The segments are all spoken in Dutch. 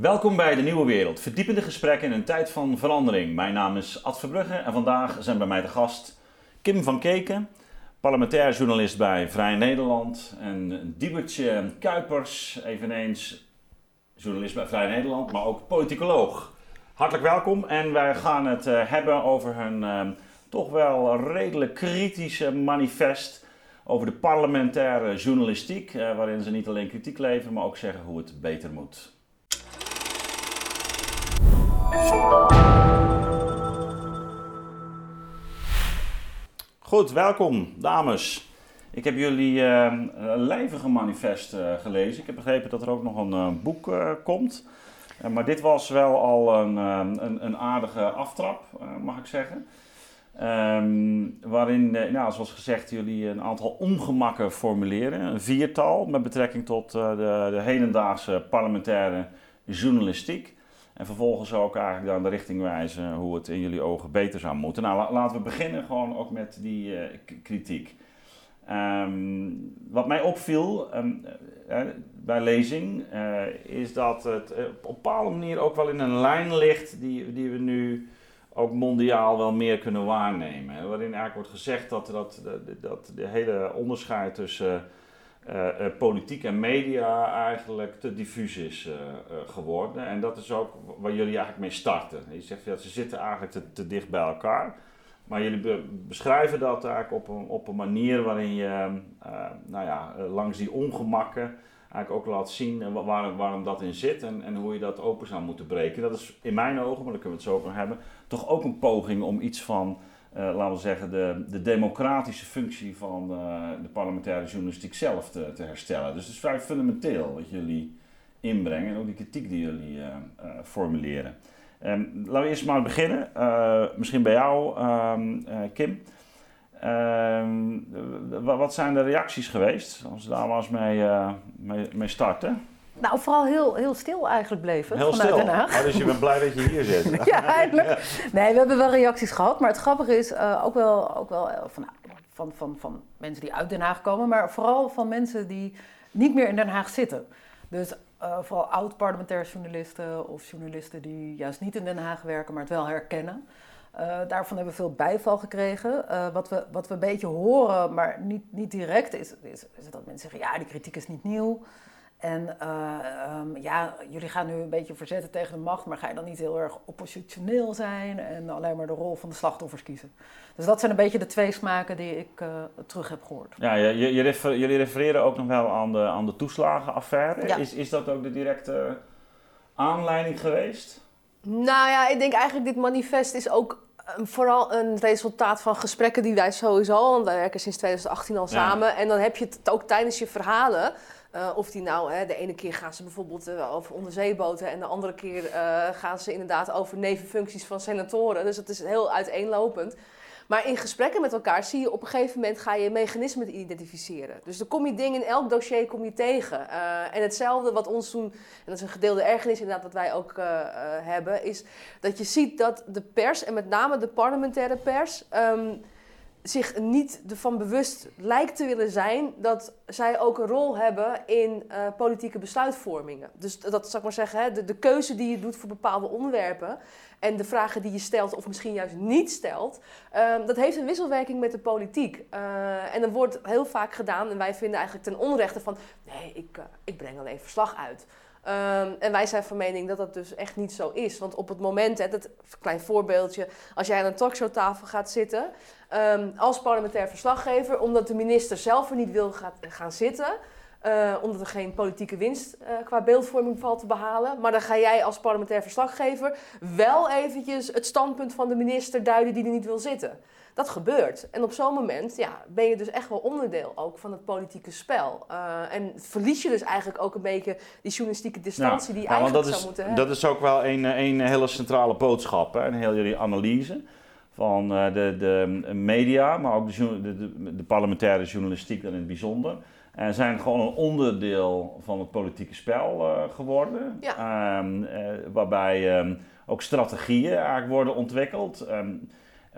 Welkom bij de Nieuwe Wereld, verdiepende gesprekken in een tijd van verandering. Mijn naam is Ad Verbrugge en vandaag zijn bij mij de gast Kim van Keken, parlementair journalist bij Vrij Nederland. En Diebertje Kuipers, eveneens journalist bij Vrij Nederland, maar ook politicoloog. Hartelijk welkom en wij gaan het eh, hebben over hun eh, toch wel redelijk kritische manifest over de parlementaire journalistiek, eh, waarin ze niet alleen kritiek leveren, maar ook zeggen hoe het beter moet. Goed, welkom dames. Ik heb jullie uh, lijvige manifest uh, gelezen. Ik heb begrepen dat er ook nog een uh, boek komt. maar dit was wel al een, een, een aardige aftrap, mag ik zeggen. Um, waarin, nou, zoals gezegd, jullie een aantal ongemakken formuleren. Een viertal met betrekking tot de, de hedendaagse parlementaire journalistiek. En vervolgens ook eigenlijk dan de richting wijzen hoe het in jullie ogen beter zou moeten. Nou, laten we beginnen gewoon ook met die uh, kritiek. Um, wat mij opviel um, uh, bij lezing is dat het op een bepaalde manier ook wel in een lijn ligt die, die we nu ook mondiaal wel meer kunnen waarnemen. Waarin eigenlijk wordt gezegd dat, dat, dat, dat de hele onderscheid tussen uh, politiek en media eigenlijk te diffuus is uh, geworden. En dat is ook waar jullie eigenlijk mee starten. Je zegt dat ze zitten eigenlijk te, dicht bij elkaar. Maar jullie be beschrijven dat eigenlijk op een, op een manier waarin je nou ja, langs die ongemakken eigenlijk ook laat zien waar, waarom dat in zit en, en hoe je dat open zou moeten breken. Dat is in mijn ogen, maar daar kunnen we het zo over hebben, toch ook een poging om iets van laten we zeggen, de, de democratische functie van uh, de parlementaire journalistiek zelf te, te, herstellen. Dus het is vrij fundamenteel wat jullie inbrengen en ook die kritiek die jullie uh, formuleren. Um, laten we eerst maar beginnen. misschien bij jou, um, Kim. Ehm, wat zijn de reacties geweest als we daar maar eens mee, mee starten? Nou, vooral heel, heel stil eigenlijk bleven heel vanuit stil. Den Haag. Oh, dus je bent blij dat je hier zit. ja, eigenlijk. Nee, we hebben wel reacties gehad. Maar het grappige is uh, ook wel, ook wel van, van, van, van mensen die uit Den Haag komen. Maar vooral van mensen die niet meer in Den Haag zitten. Dus uh, vooral oud-parlementaire journalisten of journalisten die juist niet in Den Haag werken, maar het wel herkennen. Uh, daarvan hebben we veel bijval gekregen. Uh, wat, we, wat we een beetje horen, maar niet, niet direct, is, is, is dat mensen zeggen: ja, die kritiek is niet nieuw. En uh, um, ja, jullie gaan nu een beetje verzetten tegen de macht, maar ga je dan niet heel erg oppositioneel zijn en alleen maar de rol van de slachtoffers kiezen? Dus dat zijn een beetje de twee smaken die ik uh, terug heb gehoord. Ja, je, je refer, jullie refereren ook nog wel aan de, aan de toeslagenaffaire. Ja. Is, is dat ook de directe aanleiding geweest? Nou ja, ik denk eigenlijk dit manifest is ook vooral een resultaat van gesprekken die wij sowieso al, want wij werken sinds 2018 al samen. Ja. En dan heb je het ook tijdens je verhalen. Uh, of die nou, hè, de ene keer gaan ze bijvoorbeeld uh, over onderzeeboten en de andere keer uh, gaan ze inderdaad over nevenfuncties van senatoren. Dus dat is heel uiteenlopend. Maar in gesprekken met elkaar zie je op een gegeven moment ga je mechanismen identificeren. Dus dan kom je dingen in elk dossier kom je tegen. en hetzelfde wat ons doen, en dat is een gedeelde ergernis inderdaad wat wij ook hebben, is dat je ziet dat de pers, en met name de parlementaire pers, um, zich niet ervan bewust lijkt te willen zijn dat zij ook een rol hebben in uh, politieke besluitvormingen. Dus dat zou ik maar zeggen, hè, de, de, keuze die je doet voor bepaalde onderwerpen en de vragen die je stelt of misschien juist niet stelt, uh, dat heeft een wisselwerking met de politiek. Uh, en dan wordt heel vaak gedaan, en wij vinden eigenlijk ten onrechte van, nee, ik, ik breng alleen verslag uit. Um, en wij zijn van mening dat dat dus echt niet zo is. Want op het moment, hè, dat klein voorbeeldje, als jij aan een talkshowtafel gaat zitten um, als parlementair verslaggever, omdat de minister zelf er niet wil gaat, gaan zitten, uh, omdat er geen politieke winst uh, qua beeldvorming valt te behalen. Maar dan ga jij als parlementair verslaggever wel eventjes het standpunt van de minister duiden die er niet wil zitten. Dat gebeurt. En op zo'n moment ja, ben je dus echt wel onderdeel ook van het politieke spel. Uh, en verlies je dus eigenlijk ook een beetje die journalistieke distantie ja, die je ja, eigenlijk zou is, moeten hebben. Dat is ook wel een, een hele centrale boodschap, een hele jullie analyse van uh, de, de media, maar ook de, de, de, parlementaire journalistiek dan in het bijzonder. En zijn gewoon een onderdeel van het politieke spel uh, geworden. Ja. Um, uh, waarbij um, ook strategieën eigenlijk worden ontwikkeld. Um,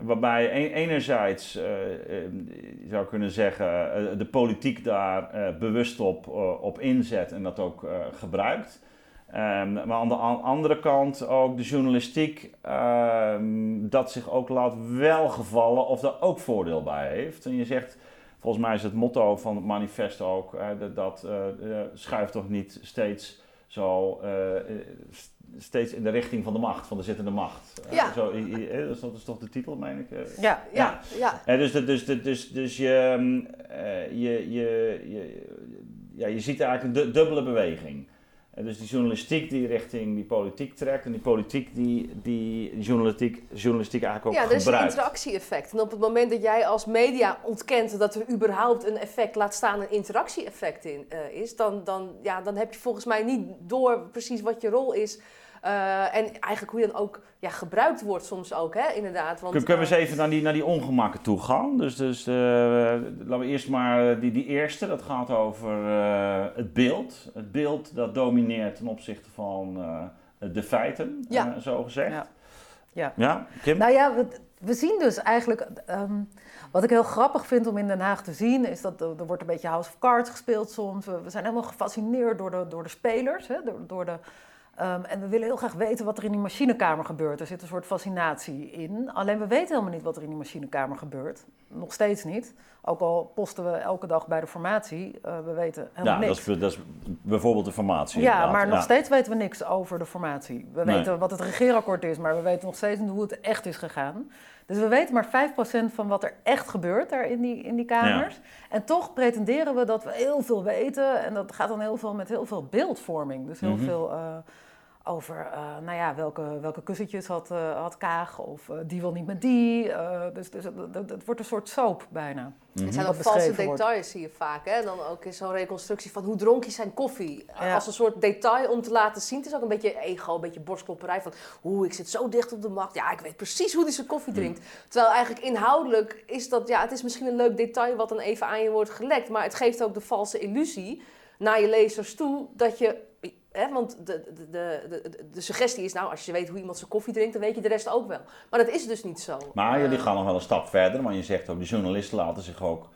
waarbij een, enerzijds, je zou kunnen zeggen, de politiek daar bewust op, op inzet en dat ook gebruikt. Ehm, maar aan de an- andere kant ook de journalistiek ehm, dat zich ook laat welgevallen of daar ook voordeel bij heeft. En je zegt, volgens mij is het motto van het manifest ook, eh, dat, dat eh, eh, schuift toch niet steeds zo st- steeds in de richting van de macht, van de zittende macht. Ja. Zo, dus dat is toch de titel, meen ik? Ja, Ja, ja. Dus, dus, de- dus, dus je, mm, je, je, je, ja, je ziet eigenlijk een du- dubbele beweging. Dus die journalistiek die richting die politiek trekt en die politiek die, die journalistiek, journalistiek eigenlijk ook Ja, er is een interactie-effect. En op het moment dat jij als media ontkent dat er überhaupt een effect, laat staan een interactie-effect in, eh, is, dan, dan, ja, dan heb je volgens mij niet door precies wat je rol is. Eh, en eigenlijk hoe je dan ook ja, gebruikt wordt soms ook, hè, inderdaad. Want, Kun- Kunnen we eh, eens even naar die, naar die ongemakken toe gaan? Dus, dus eh, laten we eerst maar eh, die, die eerste, dat gaat over eh, het beeld. Het beeld dat domineert ten opzichte van eh, de feiten, Ja. eh, zo gezegd. Ja. Ja. Ja, Kim? Nou ja, we, we zien dus eigenlijk. ehm, wat ik heel grappig vind om in Den Haag te zien, is dat er, er wordt een beetje House of Cards gespeeld soms. We, we zijn helemaal gefascineerd door de, door de spelers. Hè, door, door de, ehm, en we willen heel graag weten wat er in die machinekamer gebeurt. Er zit een soort fascinatie in. Alleen we weten helemaal niet wat er in die machinekamer gebeurt. Nog steeds niet. Ook al posten we elke dag bij de formatie, eh, we weten helemaal Ja, niks. dat is, dat is bijvoorbeeld de formatie. Ja, inderdaad. maar nog Ja. steeds weten we niks over de formatie. We Nee. weten wat het regeerakkoord is, maar we weten nog steeds niet hoe het echt is gegaan. Dus we weten maar 5% van wat er echt gebeurt daar in die, in die kamers. En toch pretenderen we dat we heel veel weten. En dat gaat dan heel veel met heel veel beeldvorming. Dus heel Mhm. veel eh, over, eh, nou ja, welke, welke kussentjes had, eh, had Kaag of eh, die wil niet met die. Eh, dus dus het, wordt een soort soap bijna. Mhm. Het zijn wat ook valse wordt. details, zie je vaak. Hè? Dan ook in zo'n reconstructie van hoe dronk je zijn koffie. Ja. Als een soort detail om te laten zien. Het is ook een beetje ego, een beetje borstklopperij van... Oeh, ik zit zo dicht op de macht. Ja, ik weet precies hoe hij zijn koffie drinkt. Terwijl eigenlijk inhoudelijk is dat... Ja, het is misschien een leuk detail wat dan even aan je wordt gelekt. Maar het geeft ook de valse illusie naar je lezers toe dat je... Hè, want de, de, de, de, suggestie is nou, als je weet hoe iemand zijn koffie drinkt, dan weet je de rest ook wel. Maar dat is dus niet zo. Maar jullie Eh, gaan nog wel een stap verder, want je zegt ook, de journalisten laten zich ook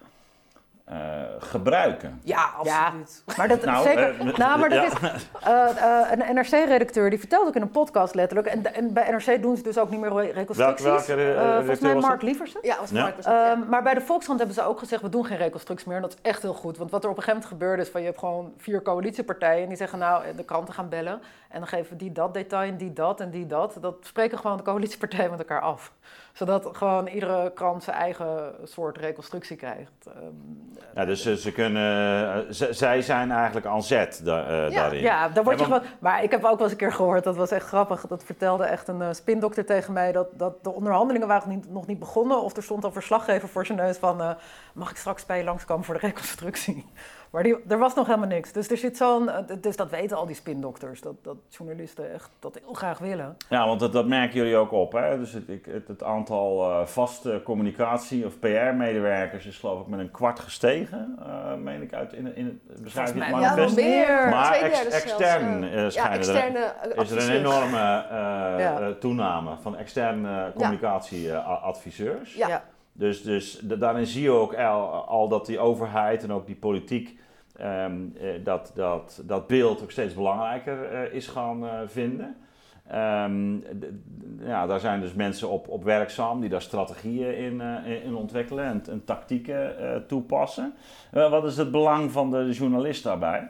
eh, gebruiken. Ja, absoluut. Maar dat Nou, zeker. eh, nou, maar dat ja. is. eh, eh, een NRC-redacteur die vertelde ook in een podcast letterlijk. En, en bij NRC doen ze dus ook niet meer re- reconstructies. welke, volgens redacteur mij was Mark? Lieversen. Ja. Mark was dat, ja. Ehm, maar bij de Volkskrant hebben ze ook gezegd, we doen geen reconstructies meer. En dat is echt heel goed. Want wat er op een gegeven moment gebeurde is van, je hebt gewoon vier coalitiepartijen. En die zeggen, nou, de kranten gaan bellen. En dan geven we die dat detail en die dat en die dat. Dat spreken gewoon de coalitiepartijen met elkaar af. Zodat gewoon iedere krant zijn eigen soort reconstructie krijgt. Ehm, Ja, dus ze kunnen, eh, zij zijn eigenlijk aan zet da- eh, Ja. daarin. Ja, dan word je gewoon. Maar ik heb ook wel eens een keer gehoord, dat was echt grappig. Dat vertelde echt een eh, spindokter tegen mij. Dat, dat de onderhandelingen waren niet, nog niet begonnen. Of er stond al verslaggever voor zijn neus van. mag ik straks bij je langskomen voor de reconstructie? Maar die, er was nog helemaal niks. Dus er zit zo'n. eh, dus dat weten al die spindokters. Dat, dat journalisten echt dat heel graag willen. Ja, want dat, dat merken jullie ook op. Hè? Dus het, ik- het, het aantal eh, vaste communicatie- of PR-medewerkers is geloof ik met een kwart gestegen. eh meen ik uit in, het- in het beschrijving van het manifest. meer. Maar ex- extern, eh, ja, schijnen er- Is er een enorme Ja. toename van externe communicatieadviseurs. Ja. Ja. Dus, dus da- daarin zie je ook al, al dat die overheid en ook die politiek ehm, eh, dat, dat, dat beeld ook steeds belangrijker eh, is gaan eh, vinden. Ehm, ja, daar zijn dus mensen op, op werkzaam die daar strategieën in, in- ontwikkelen en, en tactieken toepassen. Wat is het belang van de journalist daarbij?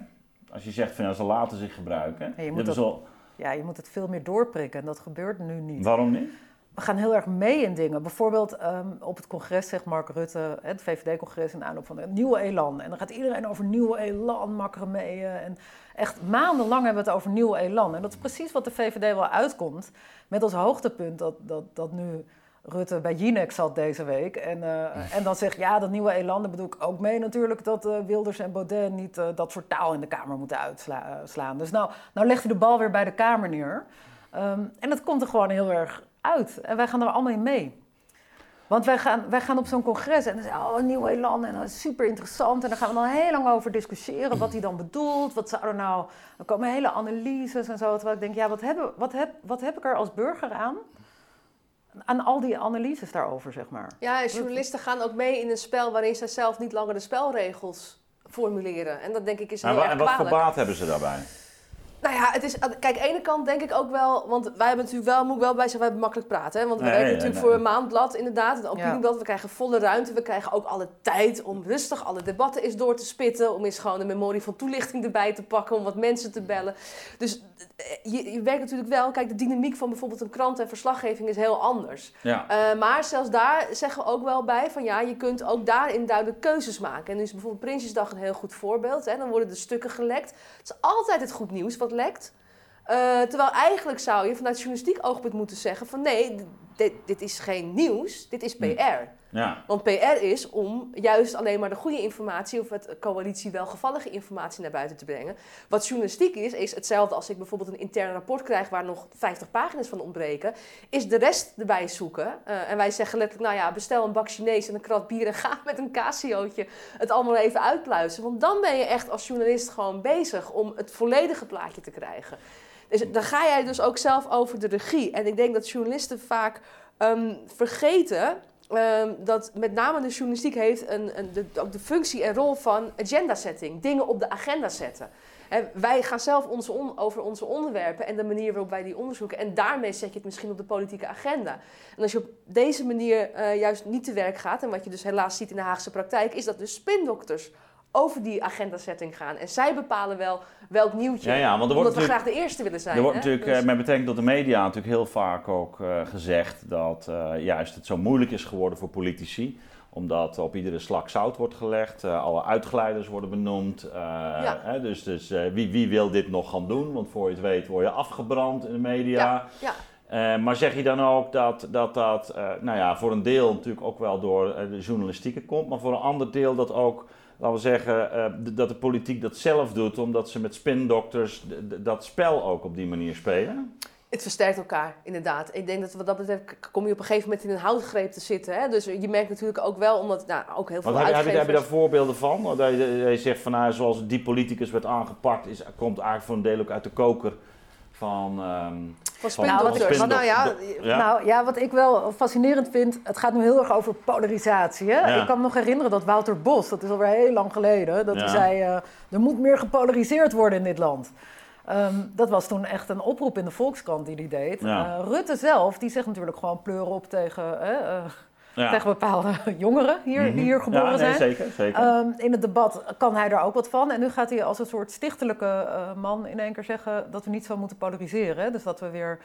Als je zegt van ja, ze laten zich gebruiken. Ja, je moet dat- wel- Ja, je moet het veel meer doorprikken. En dat gebeurt nu niet. waarom niet? We gaan heel erg mee in dingen. Bijvoorbeeld ehm, op het congres zegt Mark Rutte, het VVD-congres in aanloop van het nieuwe elan. En dan gaat iedereen over nieuwe elan, macrameën. En echt maandenlang hebben we het over nieuwe elan. En dat is precies wat de VVD wel uitkomt. Met als hoogtepunt dat, dat, dat nu Rutte bij Jinek zat deze week. En, eh, en dan zegt, ja, dat nieuwe elan, daar bedoel ik ook mee natuurlijk... dat eh, Wilders en Baudet niet eh, dat soort taal in de Kamer moeten uitslaan. Dus nou, nou legt hij de bal weer bij de Kamer neer. Ehm, en dat komt er gewoon heel erg uit. En wij gaan er allemaal in mee. Want wij gaan, wij gaan op zo'n congres en dan zeggen we, oh, een nieuw elan en dat is super interessant. En daar gaan we dan heel lang over discussiëren wat hij dan bedoelt. Wat zou er nou... Er komen hele analyses en zo. Terwijl ik denk, ja, wat, hebben, wat, heb, wat heb ik er als burger aan? Aan al die analyses daarover, zeg maar. Ja, en journalisten gaan ook mee in een spel waarin zij zelf niet langer de spelregels formuleren. En dat denk ik is En, heel erg en wat voor kwalijk. baat hebben ze daarbij? Nou ja, het is, kijk, aan de ene kant denk ik ook wel, want wij hebben natuurlijk wel, moet ik wel bij zeggen, wij hebben makkelijk praten. Hè? Want we Nee, werken natuurlijk nee. voor een maandblad, inderdaad, het opinieblad. We krijgen volle ruimte, we krijgen ook alle tijd om rustig alle debatten eens door te spitten. Om eens gewoon een memorie van toelichting erbij te pakken, om wat mensen te bellen. Dus je, je werkt natuurlijk wel, kijk, de dynamiek van bijvoorbeeld een krant en verslaggeving is heel anders. Ja. Eh, maar zelfs daar zeggen we ook wel bij van ja, je kunt ook daarin duidelijk keuzes maken. En nu is bijvoorbeeld Prinsjesdag een heel goed voorbeeld. Hè? Dan worden de stukken gelekt. Het is altijd het goed nieuws wat lekt. Eh, terwijl eigenlijk zou je vanuit journalistiek oogpunt moeten zeggen van nee, dit, dit is geen nieuws, dit is PR. Want PR is om juist alleen maar de goede informatie of het coalitie welgevallige informatie naar buiten te brengen. Wat journalistiek is, is hetzelfde als ik bijvoorbeeld een intern rapport krijg waar nog 50 pagina's van ontbreken, is de rest erbij zoeken. Eh, en wij zeggen letterlijk, nou ja, bestel een bak Chinees en een krat bier en ga met een casiootje het allemaal even uitpluizen. Want dan ben je echt als journalist gewoon bezig om het volledige plaatje te krijgen. Dus dan ga jij dus ook zelf over de regie. En ik denk dat journalisten vaak ehm, vergeten Ehm, dat met name de journalistiek heeft een, een, de, ook de functie en rol van agenda setting. Dingen op de agenda zetten. Wij gaan zelf onze on- over onze onderwerpen en de manier waarop wij die onderzoeken. En daarmee zet je het misschien op de politieke agenda. En als je op deze manier eh, juist niet te werk gaat, en wat je dus helaas ziet in de Haagse praktijk, is dat de spindokters over die agenda-setting gaan. En zij bepalen wel welk nieuwtje. Ja, ja, want er wordt omdat we graag de eerste willen zijn. Er wordt hè? natuurlijk Dus- eh, met betrekking tot de media natuurlijk heel vaak ook eh, gezegd dat eh, juist het zo moeilijk is geworden voor politici. Omdat op iedere slak zout wordt gelegd, alle uitglijders worden benoemd. Ja. hè, dus dus wie, wie wil dit nog gaan doen? Want voor je het weet word je afgebrand in de media. Ja, ja. Maar zeg je dan ook dat dat, dat nou ja, voor een deel natuurlijk ook wel door de journalistieke komt, maar voor een ander deel dat ook, laten we zeggen, eh, dat de politiek dat zelf doet, omdat ze met spindokters dat spel ook op die manier spelen? Het versterkt elkaar, inderdaad. Ik denk dat wat dat betreft kom je op een gegeven moment in een houtgreep te zitten. Hè? Dus je merkt natuurlijk ook wel, omdat nou, ook heel veel Want heb, je- heb, daar voorbeelden van? Dat je, dat je zegt van, nou, zoals die politicus werd aangepakt, is, komt eigenlijk voor een deel ook uit de koker van... ehm, Van van- Nou, wat- Nou ja. Nou ja, wat ik wel fascinerend vind, het gaat nu heel erg over polarisatie. Hè? Ja. Ik kan me nog herinneren dat Wouter Bos, dat is alweer heel lang geleden, dat Ja. hij zei, eh, er moet meer gepolariseerd worden in dit land. Ehm, dat was toen echt een oproep in de Volkskrant die hij deed. Ja. Eh, Rutte zelf, die zegt natuurlijk gewoon pleur op tegen, eh, ja. tegen bepaalde jongeren hier, Mhm. die hier geboren ja, nee, zijn. zeker, zeker. Ehm, in het debat kan hij daar ook wat van. En nu gaat hij als een soort stichtelijke eh, man in één keer zeggen dat we niet zo moeten polariseren. hè. Dus dat we weer.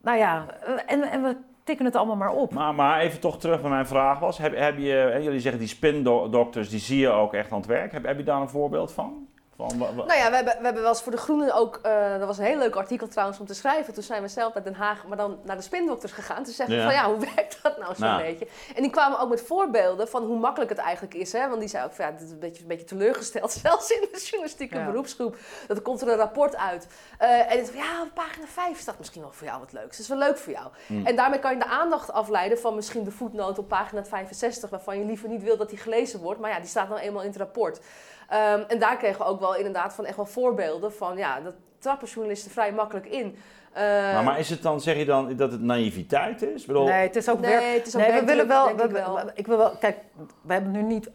Nou ja, en, en we tikken het allemaal maar op. Maar, maar even toch terug naar mijn vraag was. Heb, heb je, jullie zeggen die spindokters, die zie je ook echt aan het werk. Heb, heb je daar een voorbeeld van? Van Nou ja, we hebben, we hebben wel eens voor de Groenen ook... eh dat was een heel leuk artikel trouwens om te schrijven. Toen zijn we zelf naar Den Haag, maar dan naar de spindokters gegaan. Te zeggen Ja. van ja, hoe werkt dat nou zo'n Nou. beetje? En die kwamen ook met voorbeelden van hoe makkelijk het eigenlijk is. Hè? Want die zei ook van ja, dit is een beetje, een beetje teleurgesteld. Zelfs in de journalistieke Ja. beroepsgroep. Dat er komt er een rapport uit. Eh, en het van ja, op pagina 5 staat misschien wel voor jou wat leuks. Dat is wel leuk voor jou. Hmm. En daarmee kan je de aandacht afleiden van misschien de voetnoot op pagina 65. Waarvan je liever niet wil dat die gelezen wordt. Maar ja, die staat nou eenmaal in het rapport. Ehm, en daar kregen we ook wel inderdaad van echt wel voorbeelden van ja, dat trappen journalisten vrij makkelijk in. Eh, maar, maar is het dan, zeg je dan dat het naïviteit is? Ik bedoel, Nee, het is ook nee, werk. het is ook Nee, we willen wel, we- ik wel. we- ik wil wel. Kijk, we hebben nu niet.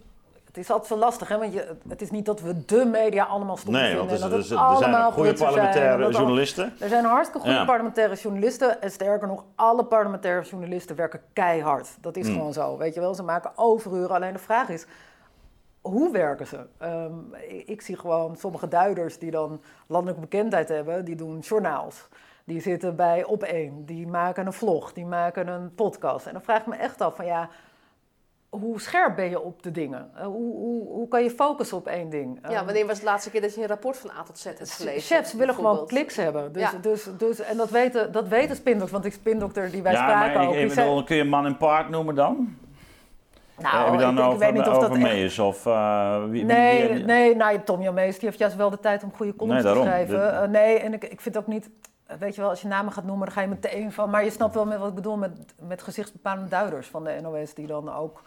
Het is altijd zo lastig, hè? Want je, het is niet dat we de media allemaal stom nee, vinden. want er, dat er, er zijn goede zijn parlementaire dat al- journalisten. Er zijn hartstikke goede Ja. parlementaire journalisten. En sterker nog, alle parlementaire journalisten werken keihard. Dat is Hmm. gewoon zo. Weet je wel, ze maken overuren. Alleen de vraag is. Hoe werken ze? Ehm, ik, ik zie gewoon sommige duiders die dan landelijke bekendheid hebben, die doen journaals. Die zitten bij op één, die maken een vlog, die maken een podcast. En dan vraag ik me echt af van ja, hoe scherp ben je op de dingen? Eh, hoe, hoe, hoe kan je focussen op één ding? ja, Ehm, wanneer was de laatste keer dat je een rapport van A tot Z hebt gelezen? Chefs willen gewoon kliks hebben. Dus, Ja. dus, dus, en dat weten, dat weten spindokters, want die spindokter die wij Ja, spraken maar ook... ik, die ik zei- bedoel, kun je man en paard noemen dan? Nou, heb je dan ik, weet niet of over dat Mees of uh, wie, Nee, wie- nee nou, Tom Jan Mees die heeft juist wel de tijd om goede columns Nee, te schrijven. De- Eh, nee, en ik, ik vind ook niet... Weet je wel, als je namen gaat noemen, dan ga je meteen van... Maar je snapt wel met wat ik bedoel met, met gezichtsbepalende duiders van de NOS... die dan ook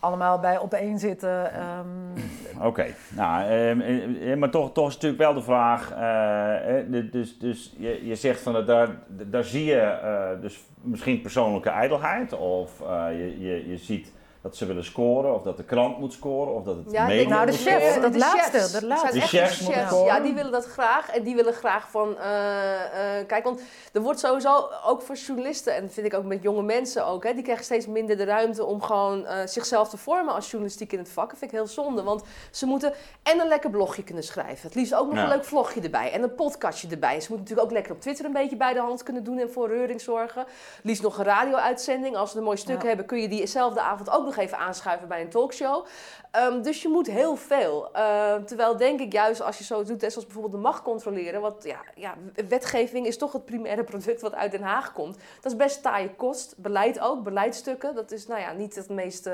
allemaal bij opeen zitten. ehm, Oké, nou, ehm, eh, eh, maar toch, toch is natuurlijk wel de vraag. eh, eh, dus dus je, je zegt van dat daar, daar zie je eh, dus misschien persoonlijke ijdelheid. Of eh, je, je, je ziet dat ze willen scoren, of dat de krant moet scoren, of dat het Ja, Nou, de moet chefs, scoren. dat de laatste, chefs. dat laatste. De echt chefs moeten scoren. Ja, die willen dat graag. En die willen graag van... eh, eh, kijk, want er wordt sowieso ook voor journalisten... en dat vind ik ook met jonge mensen ook... Hè, die krijgen steeds minder de ruimte om gewoon eh, zichzelf te vormen... als journalistiek in het vak. Dat vind ik heel zonde. Want ze moeten en een lekker blogje kunnen schrijven. Het liefst ook nog Ja. een leuk vlogje erbij. En een podcastje erbij. Ze moeten natuurlijk ook lekker op Twitter een beetje bij de hand kunnen doen... en voor reuring zorgen. Liefst nog een radio-uitzending. Als ze een mooi stuk Ja. hebben... kun je diezelfde avond ook nog even aanschuiven bij een talkshow. Ehm, dus je moet heel veel. Ehm, terwijl denk ik juist als je zo doet, hè, zoals bijvoorbeeld de macht controleren. Want ja, ja, wetgeving is toch het primaire product wat uit Den Haag komt. Dat is best taaie kost. Beleid ook, beleidstukken. Dat is nou ja, niet het meest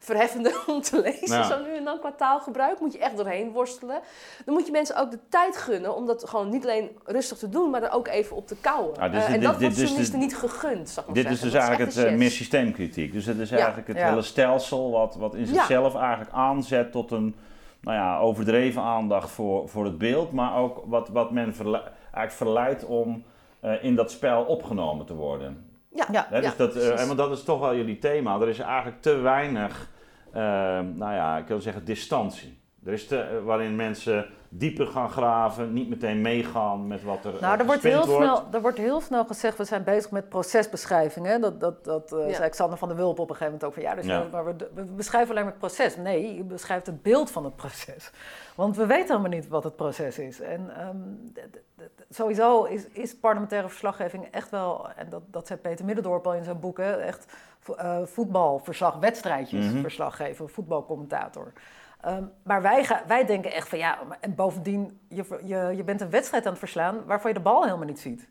eh, verheffende om te lezen. Ja. Zo nu en dan qua taalgebruik moet je echt doorheen worstelen. Dan moet je mensen ook de tijd gunnen om dat gewoon niet alleen rustig te doen, maar er ook even op te kouwen. Dus Eh, dit- en dat dit- wordt dus journalisten niet gegund, zal ik maar Dit is dus eigenlijk het eh, meer systeemkritiek. Dus het is Ja. eigenlijk het Ja. hele stelsel wat, wat in zichzelf eigenlijk aanzet tot een nou ja, overdreven aandacht voor, voor het beeld, maar ook wat, wat men verle- eigenlijk verleidt om eh, in dat spel opgenomen te worden. Ja, Ja. Hè, dus dat, eh, want dat is toch wel jullie thema. Er is eigenlijk te weinig, eh, nou ja, ik wil zeggen, distantie. Er is te, eh, waarin mensen dieper gaan graven, niet meteen meegaan met wat er Nou, eh, er wordt, heel wordt. snel, er wordt heel snel gezegd, we zijn bezig met procesbeschrijvingen. Dat, dat, dat eh, Ja. zei Xander van der Wulp op een gegeven moment ook van ja, dus Ja. maar we, we beschrijven alleen maar het proces. Nee, je beschrijft het beeld van het proces. Want we weten helemaal niet wat het proces is. En ehm, d- d- d- sowieso is, is parlementaire verslaggeving echt wel, en dat, dat zei Peter Middendorp al in zijn boek, hè, echt eh, voetbalverslag, wedstrijdjes Mhm. verslaggever, voetbalcommentator. Ehm, maar wij, ga- wij denken echt van ja, en bovendien, je, je, je bent een wedstrijd aan het verslaan waarvan je de bal helemaal niet ziet.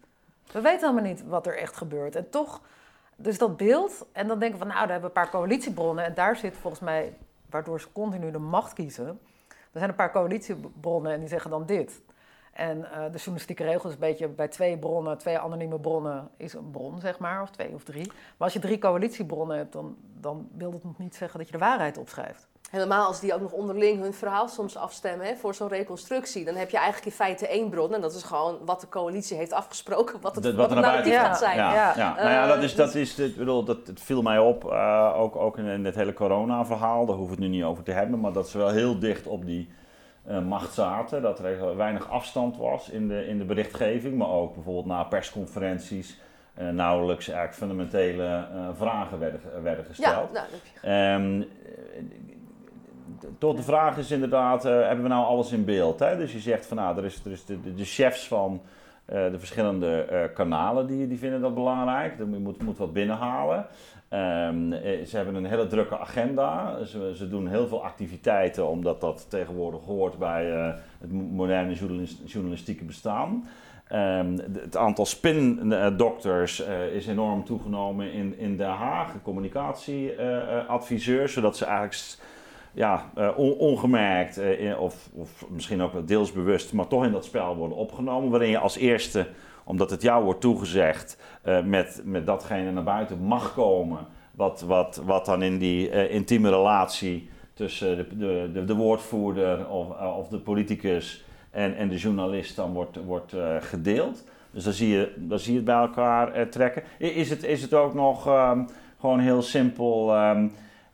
We weten helemaal niet wat er echt gebeurt. En toch, dus dat beeld, en dan denken we van nou, daar hebben we een paar coalitiebronnen. En daar zit volgens mij, waardoor ze continu de macht kiezen. Er zijn een paar coalitiebronnen en die zeggen dan dit. En eh, de journalistieke regel is een beetje bij twee bronnen, twee anonieme bronnen is een bron, zeg maar, of twee of drie. Maar als je drie coalitiebronnen hebt, dan, dan wil dat nog niet zeggen dat je de waarheid opschrijft. Helemaal als die ook nog onderling hun verhaal soms afstemmen hè, voor zo'n reconstructie. Dan heb je eigenlijk in feite één bron. En dat is gewoon wat de coalitie heeft afgesproken. Wat het, Dat- wat er narratief gaat zijn. Ja, Ja. ja. nou ja, dat is, dat is, ik bedoel, dat, het viel mij op, eh, ook, ook in, in het hele corona-verhaal, daar hoeven we het nu niet over te hebben, maar dat ze wel heel dicht op die macht zaten, dat er weinig afstand was in de, in de berichtgeving, maar ook bijvoorbeeld na persconferenties eh, nauwelijks eigenlijk fundamentele eh, vragen werden, werden Ja, gesteld. nou, je. Ehm, tot de vraag is inderdaad, eh, hebben we nou alles in beeld? Hè? Dus je zegt van nou, er is, er is de, de, de chefs van eh, de verschillende eh, kanalen die, die vinden dat belangrijk. Je moet, moet wat binnenhalen. Ehm, eh, ze hebben een hele drukke agenda. Ze, ze doen heel veel activiteiten omdat dat tegenwoordig hoort bij eh, het mo- moderne journalis- journalistieke bestaan. Ehm, het aantal spindokters eh, is enorm toegenomen in, in Den Haag, communicatieadviseurs, zodat ze eigenlijk ja, on- ongemerkt, of, of misschien ook deels bewust, maar toch in dat spel worden opgenomen. Waarin je als eerste, omdat het jou wordt toegezegd, eh, met, met datgene naar buiten mag komen. Wat, wat, wat dan in die eh, intieme relatie tussen de, de, de, de woordvoerder of, eh, of de politicus en, en de journalist dan wordt, wordt gedeeld. Dus dan zie je, dan zie je het bij elkaar trekken. Is het, is het ook nog ehm, gewoon heel simpel ehm,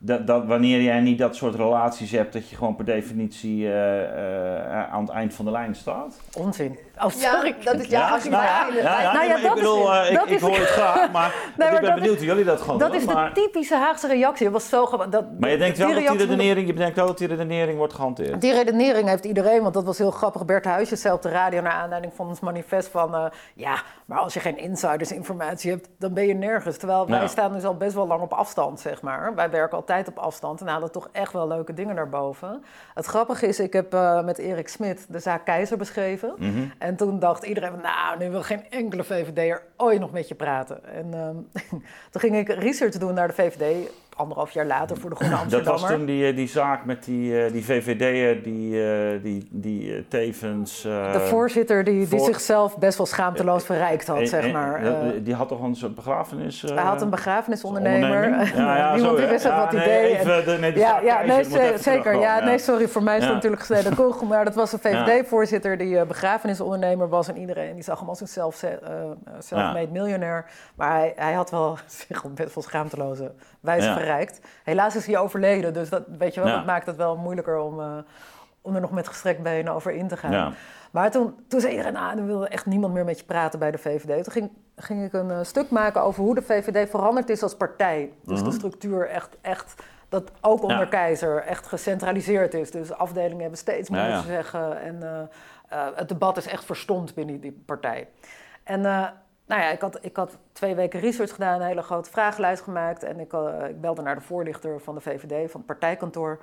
dat, dat wanneer jij niet dat soort relaties hebt, dat je gewoon per definitie eh, eh, aan het eind van de lijn staat? Onzin. Oh, sorry. Ja, dat is, ja, als je nou ja, bijna- ja, ja, Nou ja, dat is eh, ik, Dat ik hoor het graag, maar, maar ik ben dat benieuwd is- hoe jullie dat gewoon Dat doen. is de typische Haagse reactie. Dat was zo. Dat, maar je denkt wel dat die redenering, je bedenkt wel dat die redenering wordt gehanteerd. Die redenering heeft iedereen, want dat was heel grappig. Bert Huisjes zei op de radio naar aanleiding van ons manifest van... eh, ja, maar als je geen insidersinformatie hebt, dan ben je nergens. Terwijl wij Ja. staan dus al best wel lang op afstand, zeg maar. Wij werken altijd op afstand en halen toch echt wel leuke dingen naar boven. Het grappige is, ik heb eh, met Erik Smit de zaak Keizer beschreven. Mhm. En toen dacht iedereen, nou, nu wil geen enkele VVD'er ooit nog met je praten. En ehm, toen ging ik research doen naar de VVD, anderhalf jaar later voor de Groene Dat Amsterdammer. was toen die, eh, die zaak met die, eh, die VVD'er die, eh, die, die eh, tevens... eh, De voorzitter die, die zichzelf best wel schaamteloos verrijkt had, zeg maar. dat- Eh, die had toch een soort begrafenis... eh, hij had een begrafenisondernemer. onderneming? Ja, ja, Niemand zo, die wist Ja, wat hij nee, deed. En- even de- nee, de ja, nee, zeker. Ja, nee, sorry, voor mij is Ja. natuurlijk gesneden koeg. Maar dat was een VVD-voorzitter die begrafenisondernemer was. En iedereen die zag hem als een zelf, self-made miljonair. Maar hij, hij had wel zich best wel schaamteloze wijze Ja. verrijkt. gereikt. Helaas is hij overleden, dus dat, weet je wel, Ja. dat maakt het wel moeilijker om, eh, om er nog met gestrekt benen over in te gaan. Ja. Maar toen, toen zei iedereen, nou, dan wilde echt niemand meer met je praten bij de VVD. Toen ging, ging ik een eh, stuk maken over hoe de VVD veranderd is als partij. Dus de structuur echt, echt, dat ook onder Mhm. Ja. Keizer echt gecentraliseerd is. Dus afdelingen hebben steeds meer te zeggen. En eh, het debat is echt verstomd binnen die partij. En nou ja, ik had, ik had twee weken research gedaan, een hele grote vragenlijst gemaakt. En ik, eh, ik belde naar de voorlichter van de VVD, van het partijkantoor.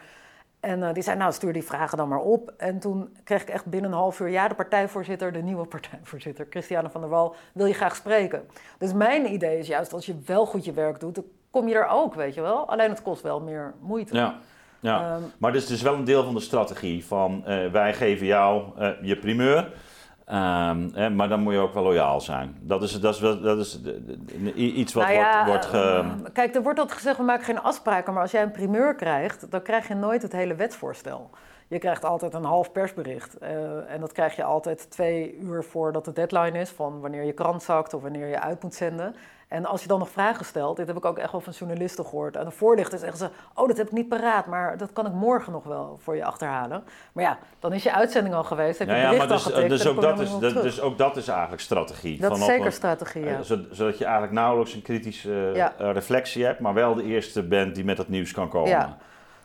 En eh, die zei, nou stuur die vragen dan maar op. En toen kreeg ik echt binnen een half uur, ja, de partijvoorzitter, de nieuwe partijvoorzitter, Christiane van der Wal, wil je graag spreken. Dus mijn idee is juist, als je wel goed je werk doet, dan kom je er ook, weet je wel. Alleen het kost wel meer moeite. Ja. Ja. Ehm, maar dit is dus wel een deel van de strategie van eh, wij geven jou je primeur, ehm, eh, maar dan moet je ook wel loyaal zijn. Dat is, dat is, dat is iets wat Nou ja, wordt, wordt eh, ge... Kijk, er wordt altijd gezegd, we maken geen afspraken. Maar als jij een primeur krijgt, dan krijg je nooit het hele wetsvoorstel. Je krijgt altijd een half persbericht. eh, en dat krijg je altijd twee uur voordat de deadline is... van wanneer je krant zakt of wanneer je uit moet zenden. En als je dan nog vragen stelt, dit heb ik ook echt wel van journalisten gehoord... aan de voorlichter zeggen ze, oh, dat heb ik niet paraat... maar dat kan ik morgen nog wel voor je achterhalen. Maar ja, dan is je uitzending al geweest, heb je Ja, het ja, maar dus, getikt... dus, en ook dat is, dat, dus ook dat eigenlijk strategie. Dat is Van zeker strategie, ja. eh, zo- zodat je eigenlijk nauwelijks een kritische Ja. eh, reflectie hebt, maar wel de eerste bent die met het nieuws kan komen. Ja.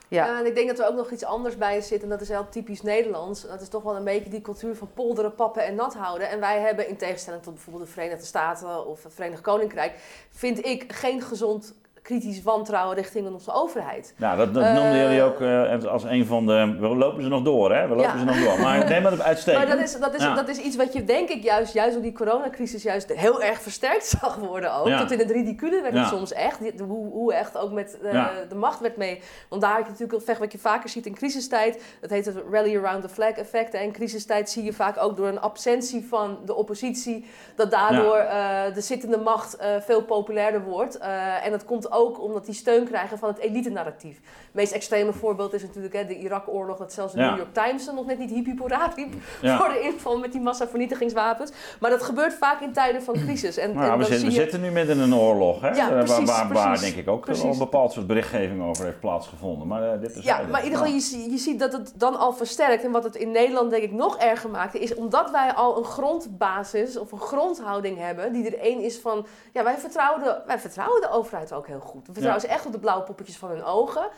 Ja. Ja, en ik denk dat er ook nog iets anders bij zit. En dat is heel typisch Nederlands. Dat is toch wel een beetje die cultuur van polderen, pappen en nat houden. En wij hebben in tegenstelling tot bijvoorbeeld de Verenigde Staten of het Verenigd Koninkrijk... vind ik geen gezond kritisch wantrouwen richting onze overheid. Nou, dat, dat Eh, noemden jullie ook eh, als een van de... We lopen ze nog door, hè? We lopen Ja. ze nog door. Maar neem dat uitstekend. Maar dat is, dat, is, Ja. dat is iets wat je denk ik juist, juist door die coronacrisis juist heel erg versterkt zag worden ook. Ja. Tot in het ridicule werd het soms echt. Die- Hoe, hoe echt ook met eh, Ja. de macht werd mee. Want daar heb je natuurlijk vecht wat je vaker ziet in crisistijd. Dat heet het rally around the flag effect. En in crisistijd zie je vaak ook door een absentie van de oppositie... dat daardoor eh, de zittende macht eh, veel populairder wordt. Eh, en dat komt ook omdat die steun krijgen van het elite-narratief. Het meest extreme voorbeeld is natuurlijk hè, de Irak-oorlog... dat zelfs de Ja. New York Times er nog net niet hippie hoera riep Ja. voor de inval met die massavernietigingswapens. Maar dat gebeurt vaak in tijden van crisis. En, Nou, en we, zitten, we je... zitten nu midden in een oorlog, hè? Ja, waar- waar, waar, precies, denk ik ook precies. een bepaald soort berichtgeving over heeft plaatsgevonden. Maar eh, dit is Ja, maar in ieder geval, je, je ziet dat het dan al versterkt. En wat het in Nederland denk ik nog erger maakte, is omdat wij al een grondbasis of een grondhouding hebben, die er één is van, ja, wij vertrouwen de, wij vertrouwen de overheid ook heel goed. We vertrouwen ze echt op de blauwe poppetjes van hun ogen.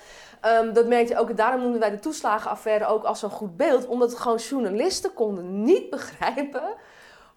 Ehm, dat merk je ook, daarom noemden wij de toeslagenaffaire ook als zo'n goed beeld, omdat gewoon journalisten konden niet begrijpen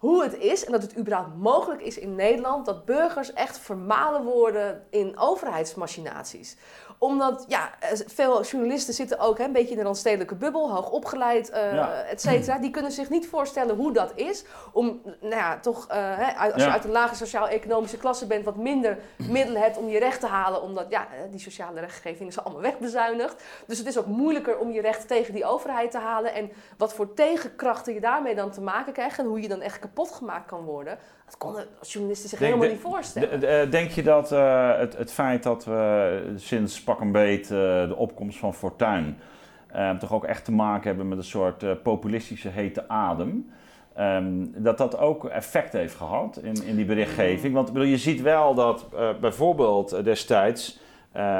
hoe het is en dat het überhaupt mogelijk is in Nederland dat burgers echt vermalen worden in overheidsmachinaties. Omdat, ja, eh, veel journalisten zitten ook hè, een beetje in een randstedelijke bubbel, hoog opgeleid, Ja. et cetera. Die kunnen zich niet voorstellen hoe dat is om, nou ja, toch, eh, hè, als Ja. je uit een lage sociaal-economische klasse bent, wat minder middelen hebt om je recht te halen, omdat, ja, die sociale rechtgeving is allemaal wegbezuinigd. Dus het is ook moeilijker om je recht tegen die overheid te halen. En wat voor tegenkrachten je daarmee dan te maken krijgt en hoe je dan echt kapot gemaakt kan worden, dat konden journalisten zich Denk- helemaal niet voorstellen. Eh, Denk je dat eh, het, het feit dat we sinds pak een beet eh, de opkomst van Fortuin eh, toch ook echt te maken hebben met een soort populistische hete adem, ehm, dat dat ook effect heeft gehad in, in die berichtgeving? Want bedoel, je ziet wel dat bijvoorbeeld destijds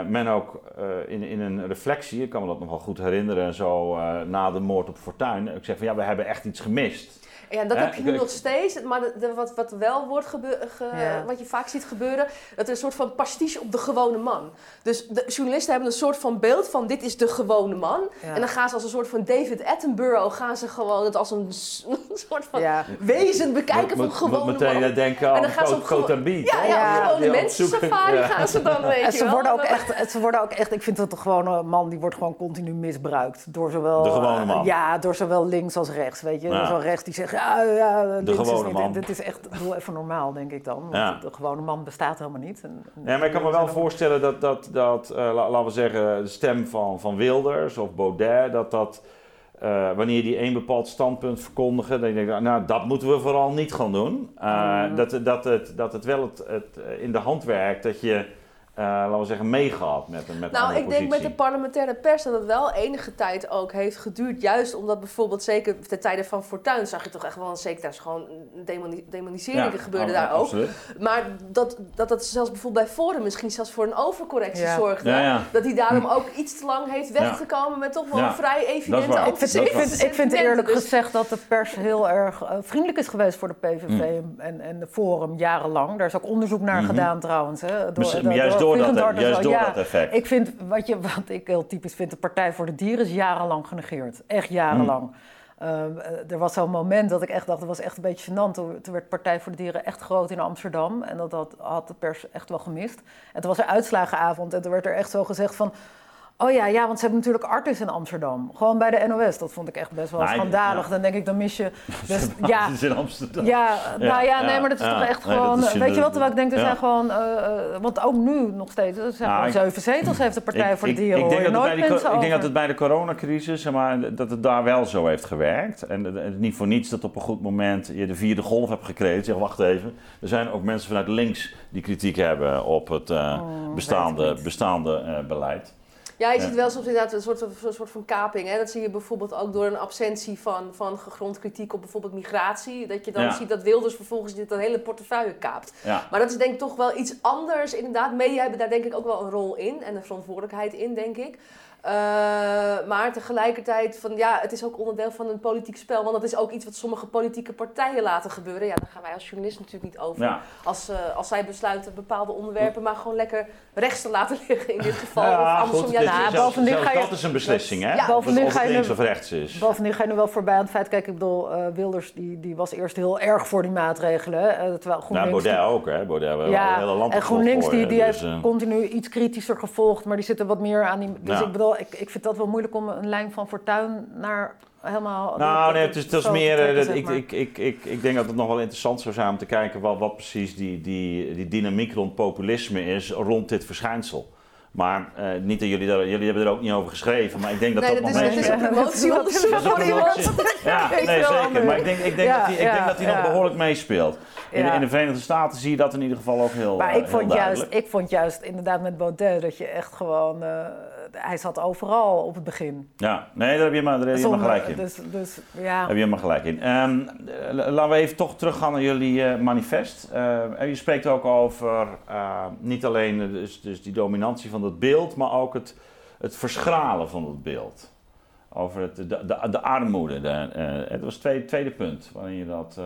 men ook in, in een reflectie, ik kan me dat nog wel goed herinneren, zo na de moord op Fortuin, ik zeg van ja, we hebben echt iets gemist. Ja, dat Hè, heb je nu nog steeds. Maar de, de- wat, wat wel wordt gebeu- ge- Ja. wat je vaak ziet gebeuren, dat er een soort van pastiche op de gewone man. Dus de journalisten hebben een soort van beeld van dit is de gewone man. Ja. En dan gaan ze als een soort van David Attenborough, gaan ze gewoon het als een, soort van Ja. wezen bekijken van gewone meteen man. denken En aan dan gaan ze op Cote Ja, ja, die mensen safari ja. gaan ze dan, weet En je ze wel. worden, ook echt, ze worden ook echt, ik vind dat de gewone man, die wordt gewoon continu misbruikt. Door zowel, De gewone man. ja, door zowel links als rechts, weet je. Ja. Zo rechts die zegt, ja, ja is gewone niet, man. dit is echt, doe even normaal, denk ik dan. Want Ja. de gewone man bestaat helemaal niet. En, en Ja, maar ik kan me wel voorstellen dat, dat, dat eh, la- laten we zeggen, de stem van, van Wilders of Baudet, dat dat, eh, wanneer die een bepaald standpunt verkondigen, dan denk ik, nou, dat moeten we vooral niet gaan doen. Eh, Mm. dat, dat, het, dat het wel het, het in de hand werkt dat je eh, laten we zeggen, meegehad met, met Nou, ik denk met de parlementaire pers dat het wel enige tijd ook heeft geduurd. Juist omdat bijvoorbeeld, zeker ten tijde van Fortuyn, zag je toch echt wel een zeker, daar is gewoon demoni- demonisering Ja, gebeurde oh, daar ook. absoluut. Maar dat, dat dat zelfs bijvoorbeeld bij Forum misschien zelfs voor een overcorrectie Ja. zorgde. Ja, ja. Dat hij daarom ook iets te lang heeft weggekomen met toch wel Ja. een vrij evidente. Ik vind, ik, vind, ik vind eerlijk Dus- gezegd dat de pers heel erg eh, vriendelijk is geweest voor de PVV Mm. en, en de Forum jarenlang. Daar is ook onderzoek naar Mhm. gedaan trouwens. Hè, Misschien- juist door dat- Hart en juist door Ja, dat effect. Ik vind, wat, je, wat ik heel typisch vind, de Partij voor de Dieren is jarenlang genegeerd. Echt jarenlang. Ehm, eh, er was zo'n moment dat ik echt dacht, dat was echt een beetje gênant. Toen, toen werd Partij voor de Dieren echt groot in Amsterdam. En dat, dat had de pers echt wel gemist. En toen was er uitslagenavond en toen werd er echt zo gezegd van... Oh ja, ja, want ze hebben natuurlijk Artis in Amsterdam. Gewoon bij de NOS. Dat vond ik echt best wel ik- schandalig. ja. Dan denk ik, dan mis je... Dus, ja, is in Amsterdam. ja, nou ja, nee, maar dat is toch echt Nee, gewoon... weet je wat, terwijl ik denk, er zijn gewoon... eh, eh, want ook nu nog steeds, er zijn Nou, gewoon ik- zeven zetels heeft de Partij Ik- voor de ik- Dieren. Ik, hoor denk dat, het bij, ik denk dat het bij de coronacrisis, zeg maar, dat het daar wel zo heeft gewerkt. En het is niet voor niets dat op een goed moment je de vierde golf hebt gekregen. Zeg, wacht even. Er zijn ook mensen vanuit links die kritiek hebben op het eh, Oh, ik bestaande, bestaande beleid. Ja, je ziet wel soms inderdaad een soort, een soort van kaping. Hè? Dat zie je bijvoorbeeld ook door een absentie van, van gegrond kritiek op bijvoorbeeld migratie. Dat je dan ziet dat Wilders vervolgens dit een hele portefeuille kaapt. Maar dat is denk ik toch wel iets anders. Inderdaad, media hebben daar denk ik ook wel een rol in en een verantwoordelijkheid in, denk ik. Eh, maar tegelijkertijd, van, ja, het is ook onderdeel van een politiek spel. Want dat is ook iets wat sommige politieke partijen laten gebeuren. Ja, daar gaan wij als journalist natuurlijk niet over. Ja. Als, eh, als zij besluiten bepaalde onderwerpen maar gewoon lekker rechts te laten liggen in dit geval. Ja, of andersom, goed, ja, nou, ja, zelfs- bovendien zelfs ga je- dat is een beslissing, hè? Ja, of het, bovendien of het links nu- of rechts is. Bovendien ga je nu wel voorbij aan het feit, kijk, ik bedoel, eh, Wilders die, die was eerst heel erg voor die maatregelen. eh, terwijl Nou, GroenLinks... Baudet ook, hè? Baudet hebben we ja, hele land en GroenLinks die, die dus, heeft continu iets kritischer gevolgd, maar die zitten wat meer aan die... Dus Ja. ik bedoel, ik, ik vind dat wel moeilijk om een lijn van Fortuin naar helemaal... Nou, nee, het is, het is meer. eh, trekken, dat ik, ik, ik, ik, ik denk dat het nog wel interessant zou zijn om te kijken wat, wat precies die, die, die dynamiek rond populisme is rond dit verschijnsel. Maar eh, niet dat jullie daar, jullie hebben er ook niet over geschreven, maar ik denk dat Nee, dat, dat nog is, het is meespeelt. een promotieonderzoek Dat is voor een iemand. Ja, nee, zeker. Maar ik denk, ik denk Ja, dat die, ik ja, denk dat die nog behoorlijk meespeelt. In, Ja. in de Verenigde Staten zie je dat in ieder geval ook heel, Maar eh, ik vond, heel juist, duidelijk. ik vond juist inderdaad met Baudet dat je echt gewoon... eh, hij zat overal op het begin. Ja, nee, daar heb je maar, daar heb je maar gelijk in. Dus, dus ja... Daar heb je maar gelijk in. Ehm, eh, laten we even toch teruggaan naar jullie eh, manifest. Eh, en je spreekt ook over eh, niet alleen dus, dus die dominantie van dat beeld, maar ook het, het verschralen van het beeld. Over het, de, de, de armoede. De, eh, het was het tweede, tweede punt waarin je dat.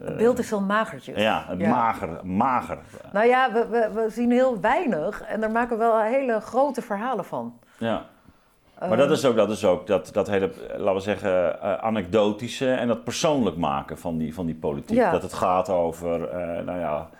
Het beeld is heel magertjes. Ja, het Ja. mager. mager. Nou ja, we, we, we zien heel weinig en daar maken we wel hele grote verhalen van. Ja. Maar dat is ook dat, is ook dat, dat hele, laten we zeggen, eh, anekdotische en dat persoonlijk maken van die, van die politiek. Ja. Dat het gaat over, eh, nou ja,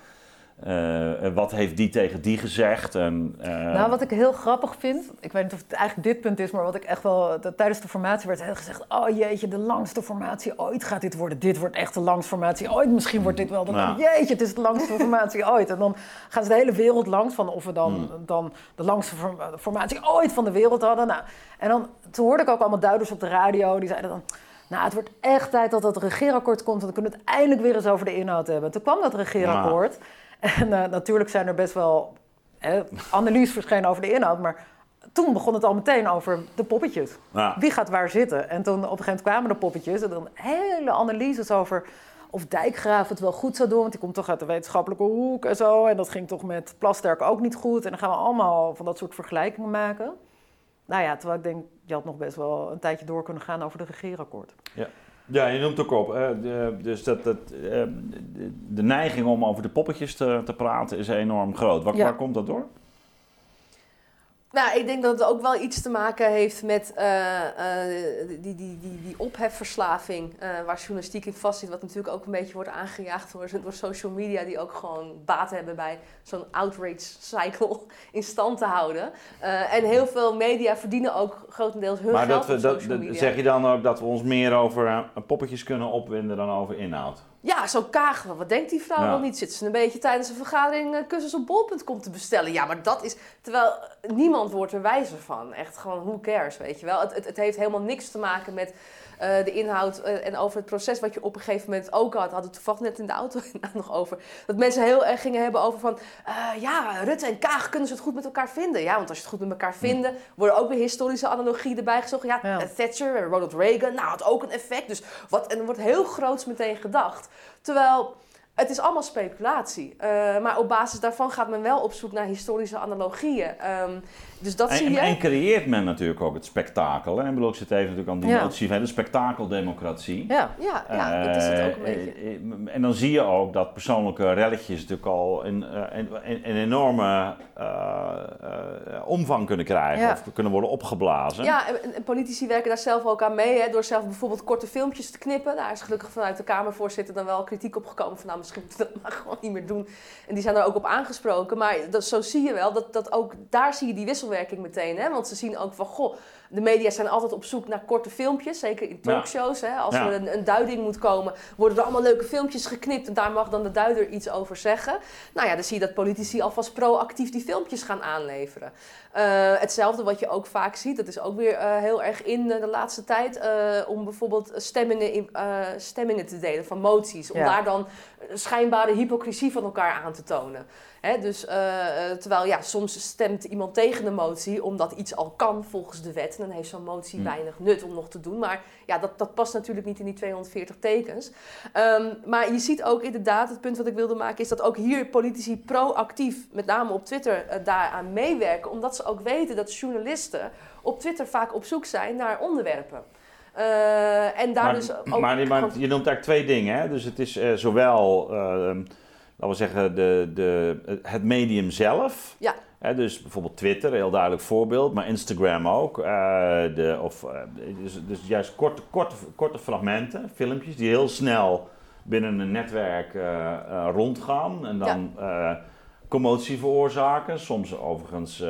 eh, wat heeft die tegen die gezegd? En, eh, Nou, wat ik heel grappig vind, ik weet niet of het eigenlijk dit punt is, maar wat ik echt wel, dat tijdens de formatie werd heel gezegd, oh jeetje, de langste formatie ooit gaat dit worden. Dit wordt echt de langste formatie ooit. Misschien wordt dit wel de Ja. Jeetje, het is de langste formatie ooit. En dan gaan ze de hele wereld langs van of we dan, Hmm. dan de langste form- formatie ooit van de wereld hadden. Nou, en dan, toen hoorde ik ook allemaal duiders op de radio, die zeiden dan... Nou, het wordt echt tijd dat dat regeerakkoord komt. Want dan kunnen we het eindelijk weer eens over de inhoud hebben. Toen kwam dat regeerakkoord. En eh, natuurlijk zijn er best wel analyses verschenen over de inhoud. Maar toen begon het al meteen over de poppetjes. ja. Wie gaat waar zitten? En toen op een gegeven moment kwamen de poppetjes. En dan hele analyses over of Dijkgraaf het wel goed zou doen. Want die komt toch uit de wetenschappelijke hoek en zo. En dat ging toch met Plasterk ook niet goed. En dan gaan we allemaal van dat soort vergelijkingen maken. Nou ja, terwijl ik denk, je had nog best wel een tijdje door kunnen gaan over de regeerakkoord. ja, je noemt ook op. de, dus dat, dat, eh, de, de neiging om over de poppetjes te, te praten is enorm groot. Waar, Ja. waar komt dat door? Nou, ik denk dat het ook wel iets te maken heeft met eh, eh, die, die, die, die ophefverslaving eh, waar journalistiek in vastzit. Wat natuurlijk ook een beetje wordt aangejaagd door, door social media, die ook gewoon baat hebben bij zo'n outrage cycle in stand te houden. En heel veel media verdienen ook grotendeels hun maar geld dat, we, dat, zeg je dan ook dat we ons meer over poppetjes kunnen opwinden dan over inhoud? Ja, zo kagen. Wat denkt die vrouw Ja. wel niet? Zit ze een beetje tijdens een vergadering eh, kussens op bol.com te bestellen? Ja, maar dat is... Terwijl eh, niemand wordt er wijzer van. Echt gewoon, who cares, weet je wel. Het, het, het heeft helemaal niks te maken met... eh, de inhoud eh, en over het proces wat je op een gegeven moment ook had. Hadden we toevallig net in de auto nog over. Dat mensen heel erg gingen hebben over van, eh, ja, Rutte en Kaag kunnen ze het goed met elkaar vinden. Ja, want als je het goed met elkaar vinden, worden ook weer historische analogieën erbij gezocht. Ja, Ja. Thatcher en Ronald Reagan, nou, had ook een effect. Dus wat, en er wordt heel groots meteen gedacht. Terwijl... Het is allemaal speculatie. Maar op basis daarvan gaat men wel op zoek naar historische analogieën. Ehm, dus dat zie En, je. en creëert men natuurlijk ook het spektakel. Hè? Ik bedoel, ik zit even natuurlijk aan die Ja. notie van de spektakeldemocratie. Ja. Ja, ja dat is het ook een Eh, beetje. eh, eh, En dan zie je ook dat persoonlijke relletjes natuurlijk al een, eh, een, enorme eh, eh, omvang kunnen krijgen Ja. of kunnen worden opgeblazen. Ja, en, en politici werken daar zelf ook aan mee. Hè, door zelf bijvoorbeeld korte filmpjes te knippen. Daar is gelukkig vanuit de Kamervoorzitter dan wel kritiek op gekomen. Van nou, misschien moeten we dat maar gewoon niet meer doen. En die zijn er ook op aangesproken. Maar dat, zo zie je wel, dat, dat ook daar zie je die wisselwerking meteen. Hè? Want ze zien ook van, goh, de media zijn altijd op zoek naar korte filmpjes. Zeker in talkshows. Hè? Als Ja. er een, een duiding moet komen, worden er allemaal leuke filmpjes geknipt. En daar mag dan de duider iets over zeggen. Nou ja, dan zie je dat politici alvast proactief die filmpjes gaan aanleveren. Eh, hetzelfde wat je ook vaak ziet, dat is ook weer eh, heel erg in de laatste tijd, eh, om bijvoorbeeld stemmingen, in, eh, stemmingen te delen van moties. Om Ja. daar dan schijnbare hypocrisie van elkaar aan te tonen. Hè, dus, terwijl ja, soms stemt iemand tegen de motie omdat iets al kan volgens de wet. Dan heeft zo'n motie Hmm. weinig nut om nog te doen. Maar ja, dat, dat past natuurlijk niet in die 240 tekens. Ehm, maar je ziet ook inderdaad, het punt wat ik wilde maken, is dat ook hier politici proactief, met name op Twitter, eh, daaraan meewerken. Omdat ze ook weten dat journalisten op Twitter vaak op zoek zijn naar onderwerpen. Eh, en daar maar, dus ook. maar, maar je noemt eigenlijk twee dingen. Hè? Dus het is eh, zowel, eh, laten we zeggen, de, de, het medium zelf. Ja. Hè, dus bijvoorbeeld Twitter, een heel duidelijk voorbeeld, maar Instagram ook. eh, de, of, eh, dus, dus juist korte, korte, korte fragmenten, filmpjes die heel snel binnen een netwerk eh, rondgaan. En dan eh, commotie veroorzaken. Soms overigens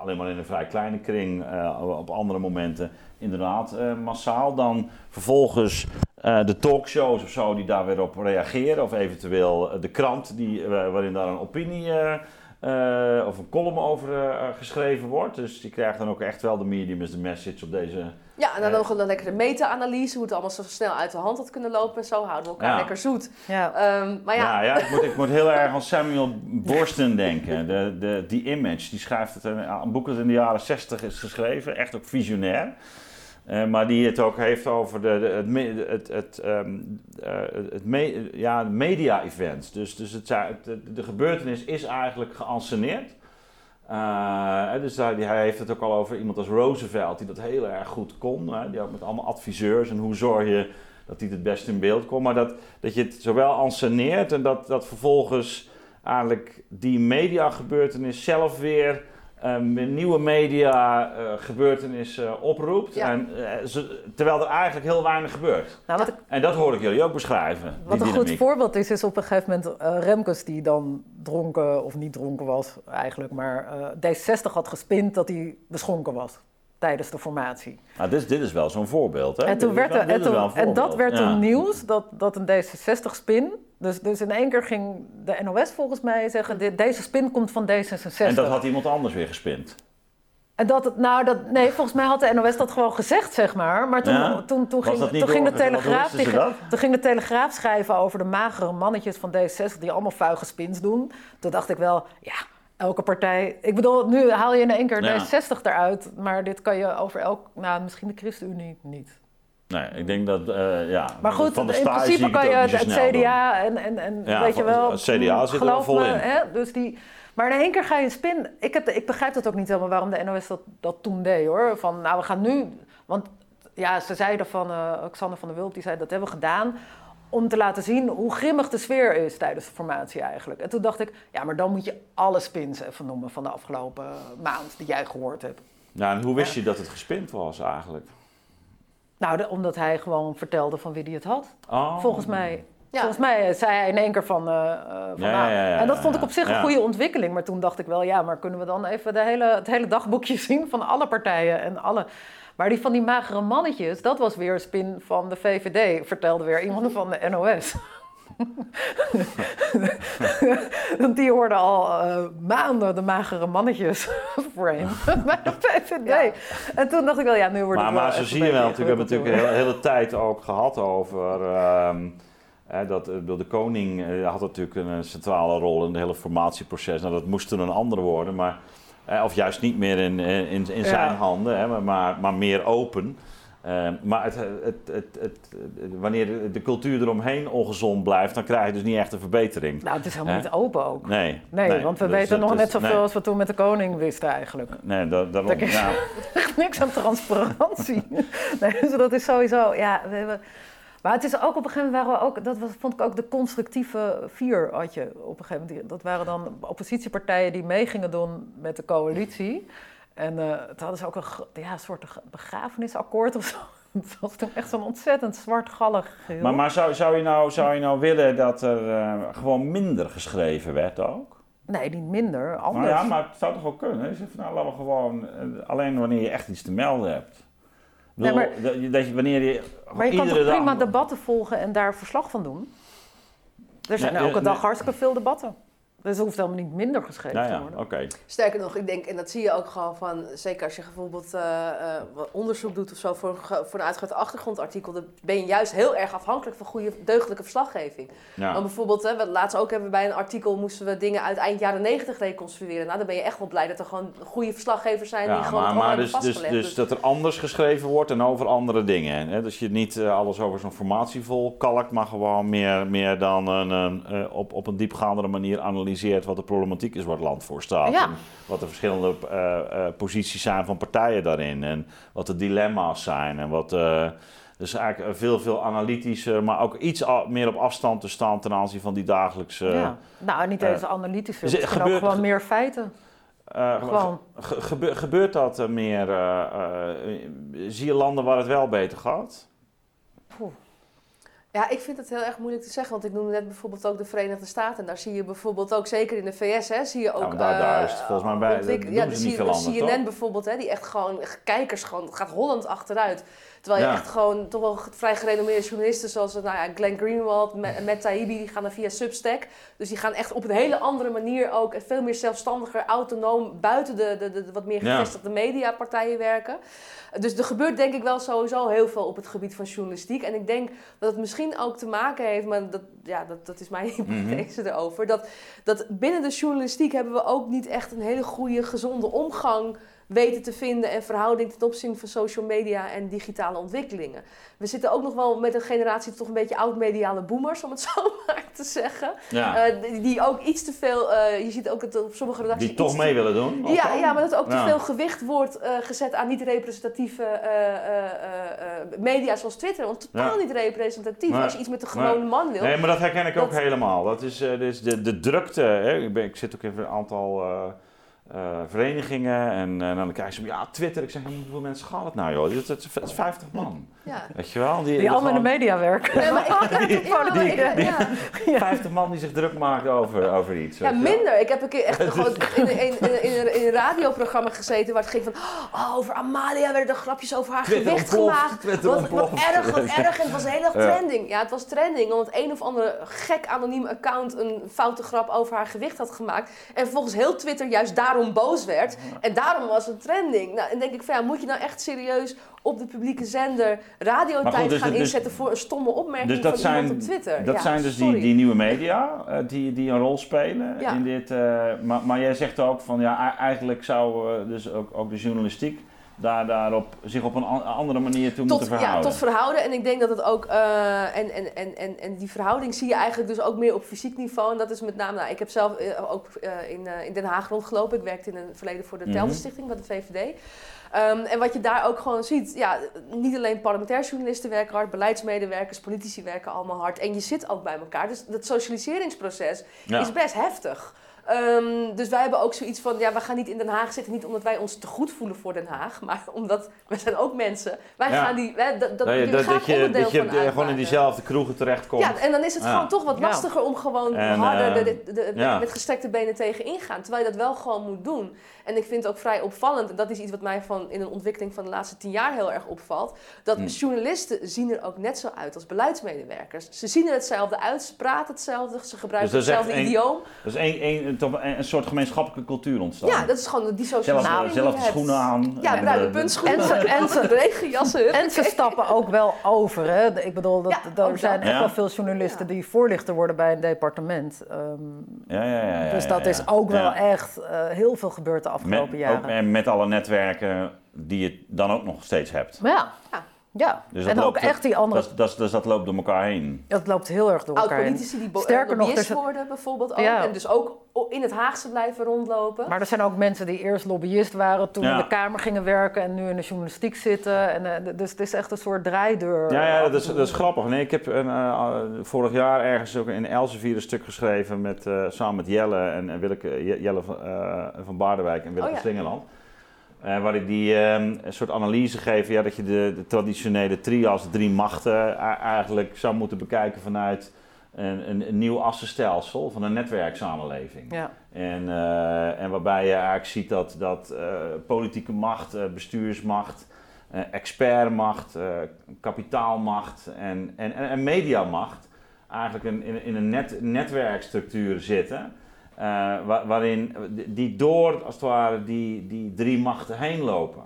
alleen maar in een vrij kleine kring, op andere momenten inderdaad massaal. Dan vervolgens de talkshows of zo die daar weer op reageren. Of eventueel de krant die, waarin daar een opinie eh, eh, of een column over eh, geschreven wordt. Dus die krijgt dan ook echt wel de medium is de message op deze... Ja, en dan Eh. nog een lekkere meta-analyse, hoe het allemaal zo snel uit de hand had kunnen lopen. En zo houden we elkaar Ja. lekker zoet. Ja. Ehm, maar ja, Ja, ja ik, moet, ik moet heel erg aan Samuel Borsten denken. De, de, die Image, die schrijft het, een, een boek dat in de jaren 60 is geschreven, echt ook visionair. Eh, maar die het ook heeft over de, het, het, het, ehm, eh, het me- ja, media-events. Dus, dus het, het- de, gebeurtenis is eigenlijk geanceneerd. Eh, dus die, hij heeft het ook al over iemand als Roosevelt, die dat heel erg goed kon. Hè, die ook met allemaal adviseurs en hoe zorg je dat die het best in beeld komt. Maar dat, dat je het zowel anceneert en dat, dat vervolgens eigenlijk die mediagebeurtenis zelf weer ehm, een nieuwe media-gebeurtenis oproept. Ja. En, eh, ze- terwijl er eigenlijk heel weinig gebeurt. Nou, wat ik En dat hoor ik jullie ook beschrijven. Wat een goed voorbeeld is, is op een gegeven moment eh, Remkes die dan dronken of niet dronken was eigenlijk, maar eh, D60 had gespind dat hij beschonken was tijdens de formatie. Nou, dit, is- dit is wel zo'n voorbeeld. Hè? En, toen werd wel- er, en, toen- dat werd Ja. toen nieuws, dat, dat een D66-spin. Dus, dus in één keer ging de NOS volgens mij zeggen, "Dit- deze spin komt van D66. En dat had iemand anders weer gespind. En dat het, nou, dat, nee, volgens mij had de NOS dat gewoon gezegd, zeg maar. Maar toen, Ja? toen, toen, ging, toen, ging de telegraaf, die- toen ging de Telegraaf schrijven over de magere mannetjes van D66 die allemaal vuige spins doen. Toen dacht ik wel, ja, elke partij... Ik bedoel, nu haal je in één keer Ja. D60 eruit, maar dit kan je over elk... Nou, misschien de ChristenUnie niet. Nee, ik denk dat, eh, ja... Maar goed, van de in principe kan je het. CDA en, en, en Ja, weet je wel... het CDA zit er vol me, in. Hè, dus die, maar in één keer ga je spin... Ik, heb, ik begrijp dat ook niet helemaal waarom de NOS dat, dat toen deed, hoor. Van, nou, we gaan nu... Want ja, ze zeiden van... eh Xander van der Wulp, die zei, dat hebben we gedaan... om te laten zien hoe grimmig de sfeer is tijdens de formatie eigenlijk. En toen dacht ik, ja, maar dan moet je alle spins even noemen... van de afgelopen maand die jij gehoord hebt. Ja, en hoe wist je dat het gespind was eigenlijk? Nou, de- omdat hij gewoon vertelde van wie die het had. Oh. Volgens mij, Ja. volgens mij zei hij in één keer van. eh, eh, van Ja, ja, ja, en dat vond ik op zich een goede ontwikkeling. Maar toen dacht ik wel, ja, maar kunnen we dan even de hele, het hele dagboekje zien van alle partijen en alle. Maar die van die magere mannetjes, dat was weer een spin van de VVD, vertelde weer iemand van de NOS. Want die hoorden al uh, maanden de magere mannetjes frame bij de VVD. Ja. En toen dacht ik wel, ja, nu wordt maar, het Maar zo zie je wel, natuurlijk, we hebben natuurlijk een hele, hele tijd ook gehad over... Um, dat, de koning had natuurlijk een centrale rol in het hele formatieproces. Nou, dat moest toen een andere worden, maar, of juist niet meer in, in, in zijn handen, hè, maar, maar meer open. Uh, maar het, het, het, wanneer de cultuur eromheen ongezond blijft, dan krijg je dus niet echt een verbetering. Nou, het is helemaal niet open ook. Nee. Nee, want we dus weten nog net zoveel nee. als we toen met de koning wisten eigenlijk. Nee, da daarom... Is ja. niks aan transparantie. nee, dus dat is sowieso... Ja, we hebben... Maar het is ook op een gegeven moment waren we ook, dat was, vond ik ook de constructieve vier had je op een gegeven moment. Dat waren dan oppositiepartijen die mee gingen doen met de coalitie. En uh, toen hadden ze ook een ja, soort begrafenisakkoord of zo. Het was toen echt zo'n ontzettend zwartgallig geheel. Maar, maar zou, zou, je nou, zou je nou willen dat er uh, gewoon minder geschreven werd ook? Nee, niet minder, anders. Nou ja, maar het zou toch wel kunnen? Je zegt van nou, laten we gewoon, uh, alleen wanneer je echt iets te melden hebt. Nee, maar, dat je, wanneer je, maar je kan toch prima debatten volgen en daar verslag van doen? Er zijn elke dag hartstikke veel debatten. Dus het hoeft helemaal niet minder geschreven nou ja, te worden. Okay. Sterker nog, ik denk, en dat zie je ook gewoon van, zeker als je bijvoorbeeld uh, uh, onderzoek doet of zo voor, voor een uitgebreid achtergrondartikel, dan ben je juist heel erg afhankelijk van goede, deugdelijke verslaggeving. Ja. Want bijvoorbeeld, hè, laatst ook hebben we bij een artikel moesten we dingen uit eind jaren negentig reconstrueren. Nou, dan ben je echt wel blij dat er gewoon goede verslaggevers zijn ja, die gewoon maar, maar dus, dus, dus, dat er anders geschreven wordt en over andere dingen. Hè? Dus je niet uh, alles over zo'n formatievol kalkt, maar gewoon meer, meer dan een, een, op, op een diepgaandere manier analyseert wat de problematiek is waar het land voor staat. Ja. En wat de verschillende uh, uh, posities zijn van partijen daarin. En wat de dilemma's zijn. En wat, uh, dus eigenlijk veel, veel analytischer, maar ook iets meer op afstand te staan ten aanzien van die dagelijkse. Ja. Nou, niet eens analytisch, het gebeurt gewoon meer feiten. gewoon. Ge gebeurt dat meer? zie je landen waar het wel beter gaat? Poeh. Ja, ik vind het heel erg moeilijk te zeggen, want ik noemde net bijvoorbeeld ook de Verenigde Staten. En daar zie je bijvoorbeeld ook, zeker in de VS, hè, zie je ook... Nou, daar, daar is het volgens mij bij, ontwik- ja, zie je CNN bijvoorbeeld, hè, die echt gewoon, kijkers gewoon, gaat Holland achteruit. Terwijl je echt gewoon toch wel vrij gerenommeerde journalisten zoals nou ja, Glenn Greenwald, Matt Taibbi, die gaan dan via Substack. Dus die gaan echt op een hele andere manier ook veel meer zelfstandiger, autonoom, buiten de, de, de wat meer gevestigde mediapartijen werken. Dus er gebeurt denk ik wel sowieso heel veel op het gebied van journalistiek. En ik denk dat het misschien ook te maken heeft, maar dat, ja, dat, dat is mijn hypothese mm erover, dat, dat binnen de journalistiek hebben we ook niet echt een hele goede, gezonde omgang weten te vinden en verhouding ten opzichte van social media en digitale ontwikkelingen. We zitten ook nog wel met een generatie toch een beetje oud-mediale boomers, om het zo maar te zeggen. Ja. Uh, die, ook iets te veel, uh, je ziet ook dat op sommige redacties... Die toch mee willen doen? Ja, ja, maar dat ook te veel gewicht wordt uh, gezet aan niet-representatieve media zoals Twitter. Want totaal niet representatief als je iets met de gewone man wil. Nee, maar dat herken ik ook helemaal. Dat is, dus de, de drukte. Hè? Ik, ben, ik zit ook even een aantal uh, verenigingen. En, en dan krijg je ja, Twitter. Ik zeg, hoeveel mensen gaat het nou, joh? Het, is 50 man. Ja. Weet je wel? Die, die allemaal in de media werken. Ja, maar ik, die, 50 man die zich druk maken over, over iets. Ja, minder. Ik heb een keer echt gewoon in, in, in, in, een radioprogramma gezeten waar het ging van... Oh, over Amalia werden er grapjes over haar Twitter gewicht ontploft, gemaakt. Twitter wat, wat erg, wat erg. En het was heel erg trending. Ja, het was trending omdat een of andere gek anoniem account een foute grap over haar gewicht had gemaakt. En volgens heel Twitter juist daarom boos werd. En daarom was het trending. Nou, en denk ik van ja, moet je nou echt serieus op de publieke zender radiotijd dus gaan dus, inzetten voor een stomme opmerking dus dat van zijn, op Twitter? Dat zijn dus die, die nieuwe media uh, die, die een rol spelen in dit. Uh, maar, maar jij zegt ook van ja, eigenlijk zou uh, dus ook, ook de journalistiek daar, daarop zich op een andere manier toe tot, moeten verhouden. Ja, tot verhouden. En ik denk dat het ook... Uh, en, en, en, en, en die verhouding zie je eigenlijk dus ook meer op fysiek niveau. En dat is met name... Nou, ik heb zelf uh, ook uh, in, in Den Haag rondgelopen. Ik werkte in het verleden voor de mm -hmm. Bij de VVD. Um, en wat je daar ook gewoon ziet, ja, niet alleen parlementair journalisten werken hard, beleidsmedewerkers, politici werken allemaal hard. En je zit ook bij elkaar. Dus dat socialiseringsproces ja. is best heftig. Ehm, dus wij hebben ook zoiets van, ja, we gaan niet in Den Haag zitten, niet omdat wij ons te goed voelen voor Den Haag, maar omdat we zijn ook mensen. Wij Ja. gaan die, wij, dat, dat, Dat dat, je, dat je van gewoon in diezelfde kroegen terechtkomt. Ja, en dan is het Ja. gewoon toch wat Ja. lastiger om gewoon En, harder de, de, de- ja. met gestrekte benen tegen ingaan. Terwijl je dat wel gewoon moet doen. En ik vind het ook vrij opvallend, en dat is iets wat mij van, in een ontwikkeling van de laatste tien jaar heel erg opvalt, dat Hm. journalisten zien er ook net zo uit als beleidsmedewerkers. Ze zien er hetzelfde uit, ze praten hetzelfde, ze gebruiken Dus dat hetzelfde één- idioom. Er is een, een, een, een soort gemeenschappelijke cultuur ontstaan. Ja, dat is gewoon die die zelfs je de hebt. schoenen aan. Ja, en bruine de- de- puntschoenen. En ze- en ze- regenjassen. En ze stappen ook wel over. Hè? Ik bedoel, dat, Ja, er zijn dat. echt Ja. wel veel journalisten Ja. die voorlichter worden bij een departement. Ehm, Ja, ja, ja, ja, dus dat ja. is ook wel echt eh, heel veel gebeurd de afgelopen met, jaren. ook, en met alle netwerken die je dan ook nog steeds hebt. Ja. Ja. Dus en ook echt die andere... Dat, dat, dus dat loopt door elkaar heen. Dat loopt heel erg door elkaar heen. Oud-politici die Sterker nog, worden bijvoorbeeld ook. Ja. En dus ook in het Haagse blijven rondlopen. Maar er zijn ook mensen die eerst lobbyist waren, toen Ja. in de Kamer gingen werken en nu in de journalistiek zitten. En, eh, dus het is echt een soort draaideur. Ja, ja dat, is, dat is grappig. Nee, ik heb een, eh, vorig jaar ergens ook in Elsevier een stuk geschreven met, eh, samen met Jelle en, en Willeke, Jelle van, eh, van Baardenwijk en Willeke Oh ja. Eh, waar ik die eh, een soort analyse geef, ja, dat je de, de traditionele trias, drie machten, a- eigenlijk zou moeten bekijken vanuit een, een, een nieuw assenstelsel van een netwerksamenleving. Ja. En, eh, en waarbij je eigenlijk ziet dat, dat eh, politieke macht, eh, bestuursmacht, eh, expertmacht, eh, kapitaalmacht en, en, en, en mediamacht eigenlijk in, in, in een net, netwerkstructuur zitten. Eh, wa- waarin die door als het ware die, die drie machten heen lopen.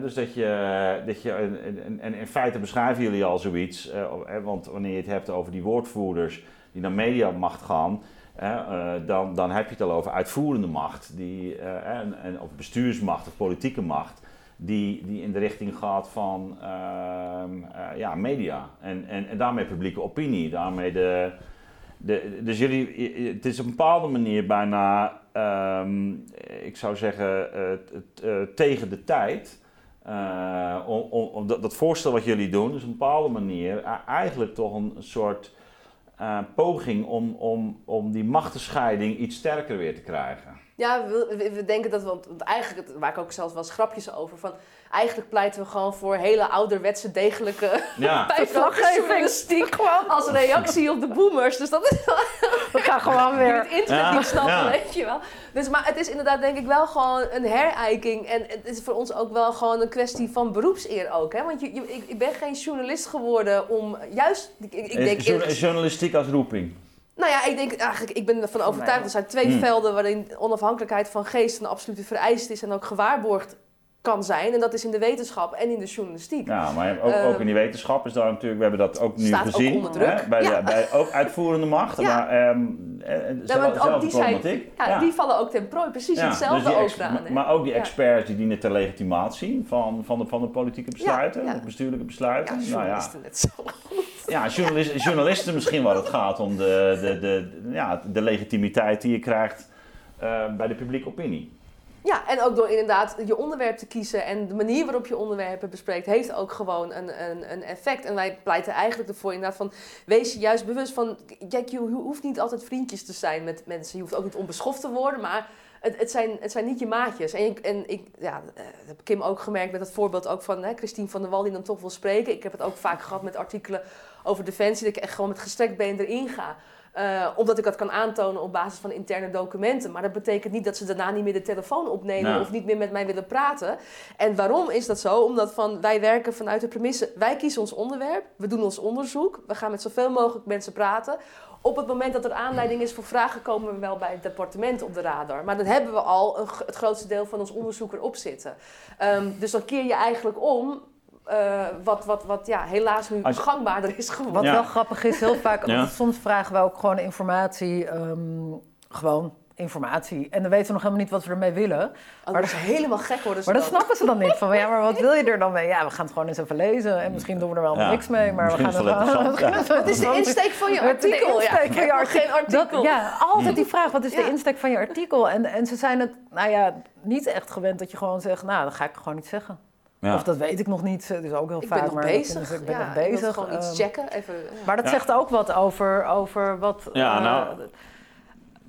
Dus dat je, dat je en, en- in feite beschrijven jullie al zoiets, eh, want wanneer je het hebt over die woordvoerders die naar mediamacht gaan, eh, dan, dan heb je het al over uitvoerende macht, die, en, en, of bestuursmacht of politieke macht, die, die in de richting gaat van ehm, eh, ja, media en, en, en daarmee publieke opinie, daarmee de, dus jullie, het is op een bepaalde manier bijna, ehm, ik zou zeggen, eh, eh, tegen de tijd. Eh, om, om, dat, voorstel wat jullie doen, is op een bepaalde manier a- eigenlijk toch een soort poging om, om, om die machtenscheiding iets sterker weer te krijgen. Ja, we, we- we denken dat, want, want eigenlijk, het- waar ik ook zelfs wel eens grapjes over, van eigenlijk pleiten we gewoon voor hele ouderwetse, degelijke Ja, journalistiek als reactie op de boomers. Dus dat is We gaan gewoon weer. het internet Ja, niet snappen, ja. weet je wel. Dus, maar het is inderdaad denk ik wel gewoon een herijking. En het is voor ons ook wel gewoon een kwestie van beroepseer ook. Hè? Want je, je- ik, ik ben geen journalist geworden om juist... Ik, ik, ik denk, is journa- journalistiek als roeping. Nou ja, ik denk eigenlijk, ik ben ervan overtuigd, er zijn twee Hmm. velden waarin onafhankelijkheid van geest een absolute vereist is en ook gewaarborgd kan zijn. En dat is in de wetenschap en in de journalistiek. Ja, maar ook, ook in die wetenschap is daar natuurlijk, we hebben dat ook nu Ehm, ook gezien. onder druk. Hè, bij, Ja. de, bij ook uitvoerende macht. Ja. Maar, ehm, eh, Ja, want ook die, zijn, problematiek. ja, die vallen ook ten prooi, precies Ja, hetzelfde dus ex- aan. maar- hè. Maar ook die Ja. experts die dienen ter legitimatie van, van, de, van de politieke besluiten, ja. de bestuurlijke besluiten. Ja, nou ja, journalisten net zo. Ja journalisten, journalisten misschien waar het gaat om de, de, de, ja, de legitimiteit die je krijgt eh, bij de publieke opinie. Ja, en ook door inderdaad je onderwerp te kiezen en de manier waarop je onderwerpen bespreekt, heeft ook gewoon een, een, een effect. En wij pleiten eigenlijk ervoor inderdaad van, wees je juist bewust van, kijk, je ho- hoeft niet altijd vriendjes te zijn met mensen. Je hoeft ook niet onbeschoft te worden, maar het, het, zijn, het zijn niet je maatjes. En, ik, en ik, ja, eh, dat heb Kim ook gemerkt met het voorbeeld ook van hè, Christine van der Wal, die dan toch wil spreken. Ik heb het ook vaak gehad met artikelen over defensie, dat ik echt gewoon met gestrekt been erin ga. Eh, omdat ik dat kan aantonen op basis van interne documenten. Maar dat betekent niet dat ze daarna niet meer de telefoon opnemen Nou. of niet meer met mij willen praten. En waarom is dat zo? Omdat van, wij werken vanuit de premisse, wij kiezen ons onderwerp, we doen ons onderzoek, we gaan met zoveel mogelijk mensen praten. Op het moment dat er aanleiding is voor vragen, komen we wel bij het departement op de radar. Maar dan hebben we al een, het grootste deel van ons onderzoek erop zitten. Ehm, dus dan keer je eigenlijk om, eh, wat, wat, wat ja, helaas nu Als gangbaarder is geworden. Wat Ja. wel grappig is, heel vaak, Ja. soms vragen we ook gewoon informatie, ehm, gewoon informatie. En dan weten we nog helemaal niet wat we ermee willen. Oh, dat is helemaal gek worden ze Maar dat dan. snappen ze dan niet. Van, ja, maar wat wil je er dan mee? Ja, we gaan het gewoon eens even lezen. En misschien doen we er wel Ja, niks mee. Maar we gaan het wel ja. Het is de insteek van je de artikel. ja. van je Ik artikel. geen artikel. Dat, ja, altijd die vraag, wat is de insteek van je artikel? En, en ze zijn het, nou ja, niet echt gewend dat je gewoon zegt, nou, dat ga ik gewoon niet zeggen. Ja. Of dat weet ik nog niet. Het is ook heel Ik vaak. ben nog maar bezig. ze- ik ben ja, nog ik wil bezig. gewoon iets Ehm, checken. Even, ja. Maar dat Ja. zegt ook wat over, over wat... Ja, eh, nou,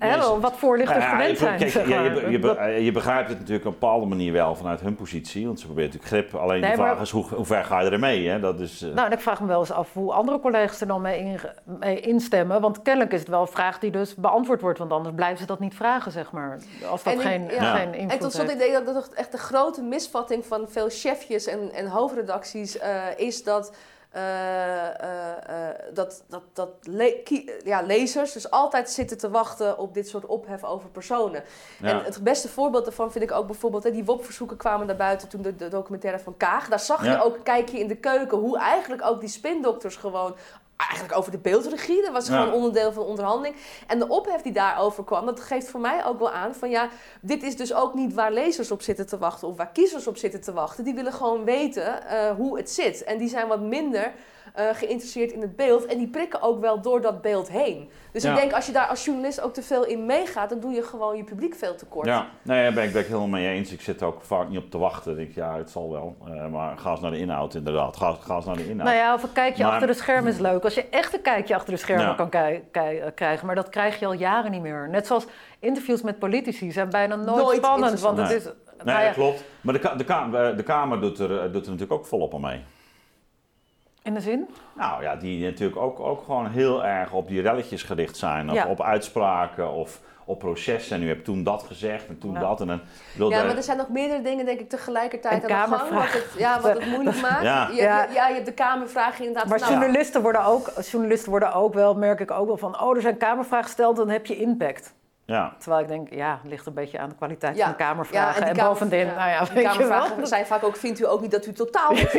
hè, wat voorlichters Nou ja, gewend zijn. kijk, zeg je- maar. je, begrijpt het natuurlijk op een bepaalde manier wel vanuit hun positie. Want ze proberen natuurlijk grip. Alleen Nee, de vraag maar- is, hoe, hoe ver ga je ermee? Hè? Dat is, eh, Nou, en ik vraag me wel eens af hoe andere collega's er dan mee, in- mee instemmen. Want kennelijk is het wel een vraag die dus beantwoord wordt. Want anders blijven ze dat niet vragen, zeg maar. Als dat En ik- geen, ja. geen invloed En tot slot, ik denk dat dat echt de grote misvatting van veel chefjes en, en hoofdredacties eh, is dat. Eh, eh, eh, dat, dat, dat le- ja, lezers dus altijd zitten te wachten op dit soort ophef over personen. ja. En het beste voorbeeld daarvan vind ik ook bijvoorbeeld... Hè, die WOP-verzoeken kwamen naar buiten toen de, de documentaire van Kaag. Daar zag Ja. je ook, kijk je in de keuken... hoe eigenlijk ook die spindokters gewoon... Eigenlijk over de beeldregie, dat was Ja. gewoon onderdeel van de onderhandeling. En de ophef die daarover kwam, dat geeft voor mij ook wel aan van ja, dit is dus ook niet waar lezers op zitten te wachten of waar kiezers op zitten te wachten. Die willen gewoon weten eh, hoe het zit. En die zijn wat minder eh, geïnteresseerd in het beeld. En die prikken ook wel door dat beeld heen. Dus Ja. ik denk als je daar als journalist ook te veel in meegaat, dan doe je gewoon je publiek veel tekort. Ja, nee, daar ben ik, ben ik helemaal mee eens. Ik zit er ook vaak niet op te wachten. Ik denk, ja, het zal wel. Eh, maar ga eens naar de inhoud, inderdaad. Ga, ga eens naar de inhoud. Nou ja, of een kijkje Maar- achter de schermen is leuk. Als je echt een kijkje achter de schermen Ja. kan eh, krijgen. Maar dat krijg je al jaren niet meer. Net zoals interviews met politici zijn bijna nooit, Nooit spannend. Want het interessant. is... nee, nou ja, dat klopt. Maar de, de, de Kamer doet er, doet er natuurlijk ook volop aan mee. In de zin? Nou ja, die natuurlijk ook, ook gewoon heel erg op die relletjes gericht zijn. Of Ja. op uitspraken of op processen. En u hebt toen dat gezegd en toen Ja. dat. En dan Ja, maar er zijn nog meerdere dingen, denk ik, tegelijkertijd Een aan de gang. Wat het, ja, wat het moeilijk maakt. Ja. Je, Ja. Je, ja, je hebt de kamervraag inderdaad. Maar van, nou, journalisten, worden ook, journalisten worden ook wel, merk ik ook wel van... oh, er zijn kamervragen gesteld, dan heb je impact. Ja. Terwijl ik denk, ja, het ligt een beetje aan de kwaliteit Ja. van de kamervragen. en bovendien, ja, nou ja, die weet je wel. kamervragen zijn vaak ook, vindt u ook niet dat u totaal Ja?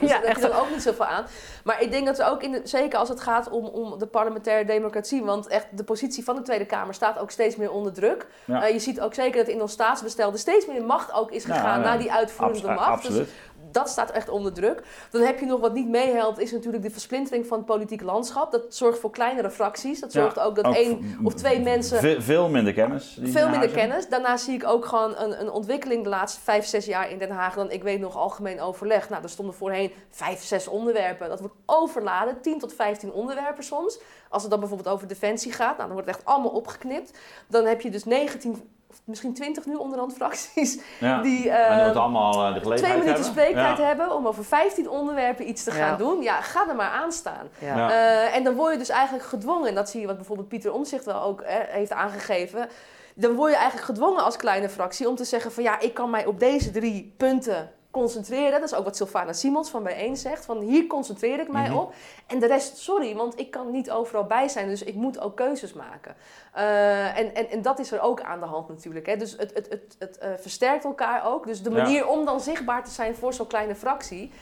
Dus ja, daar heb ook niet zoveel aan. Maar ik denk dat er ook, in de, zeker als het gaat om, om de parlementaire democratie, want echt de positie van de Tweede Kamer staat ook steeds meer onder druk. Ja. Eh, je ziet ook zeker dat in ons staatsbestel er steeds meer macht ook is Ja, gegaan ja. naar die uitvoerende Abs- macht. Dus absoluut. Dat staat echt onder druk. Dan heb je nog wat niet meehelpt, is natuurlijk de versplintering van het politieke landschap. Dat zorgt voor kleinere fracties. Dat Ja, zorgt ook dat ook één of twee mensen Ve- veel minder kennis. veel in minder kennis. Daarna zie ik ook gewoon een, een ontwikkeling de laatste vijf, zes jaar in Den Haag. Dan, ik weet nog, algemeen overleg. Nou, er stonden voorheen vijf, zes onderwerpen. Dat wordt overladen, 10 tot 15 onderwerpen soms. Als het dan bijvoorbeeld over defensie gaat, nou, dan wordt het echt allemaal opgeknipt. Dan heb je dus 19, of misschien 20 nu onderhand fracties. Ja. Die, die eh, allemaal eh, de gelegenheid Twee minuten hebben. spreektijd Ja. hebben om over 15 onderwerpen iets te Ja. gaan doen. Ja, ga er maar aan staan. Eh, en dan word je dus eigenlijk gedwongen, en dat zie je wat bijvoorbeeld Pieter Omzicht wel ook eh, heeft aangegeven. Dan word je eigenlijk gedwongen als kleine fractie om te zeggen van ja, ik kan mij op deze drie punten concentreren. Dat is ook wat Sylvana Simons van Bijeen zegt. Van hier concentreer ik mij Mhm. op. En de rest, sorry, want ik kan niet overal bij zijn. Dus ik moet ook keuzes maken. Eh, en, en, en dat is er ook aan de hand natuurlijk. Hè. Dus het, het, het, het eh, versterkt elkaar ook. Dus de Ja. manier om dan zichtbaar te zijn voor zo'n kleine fractie...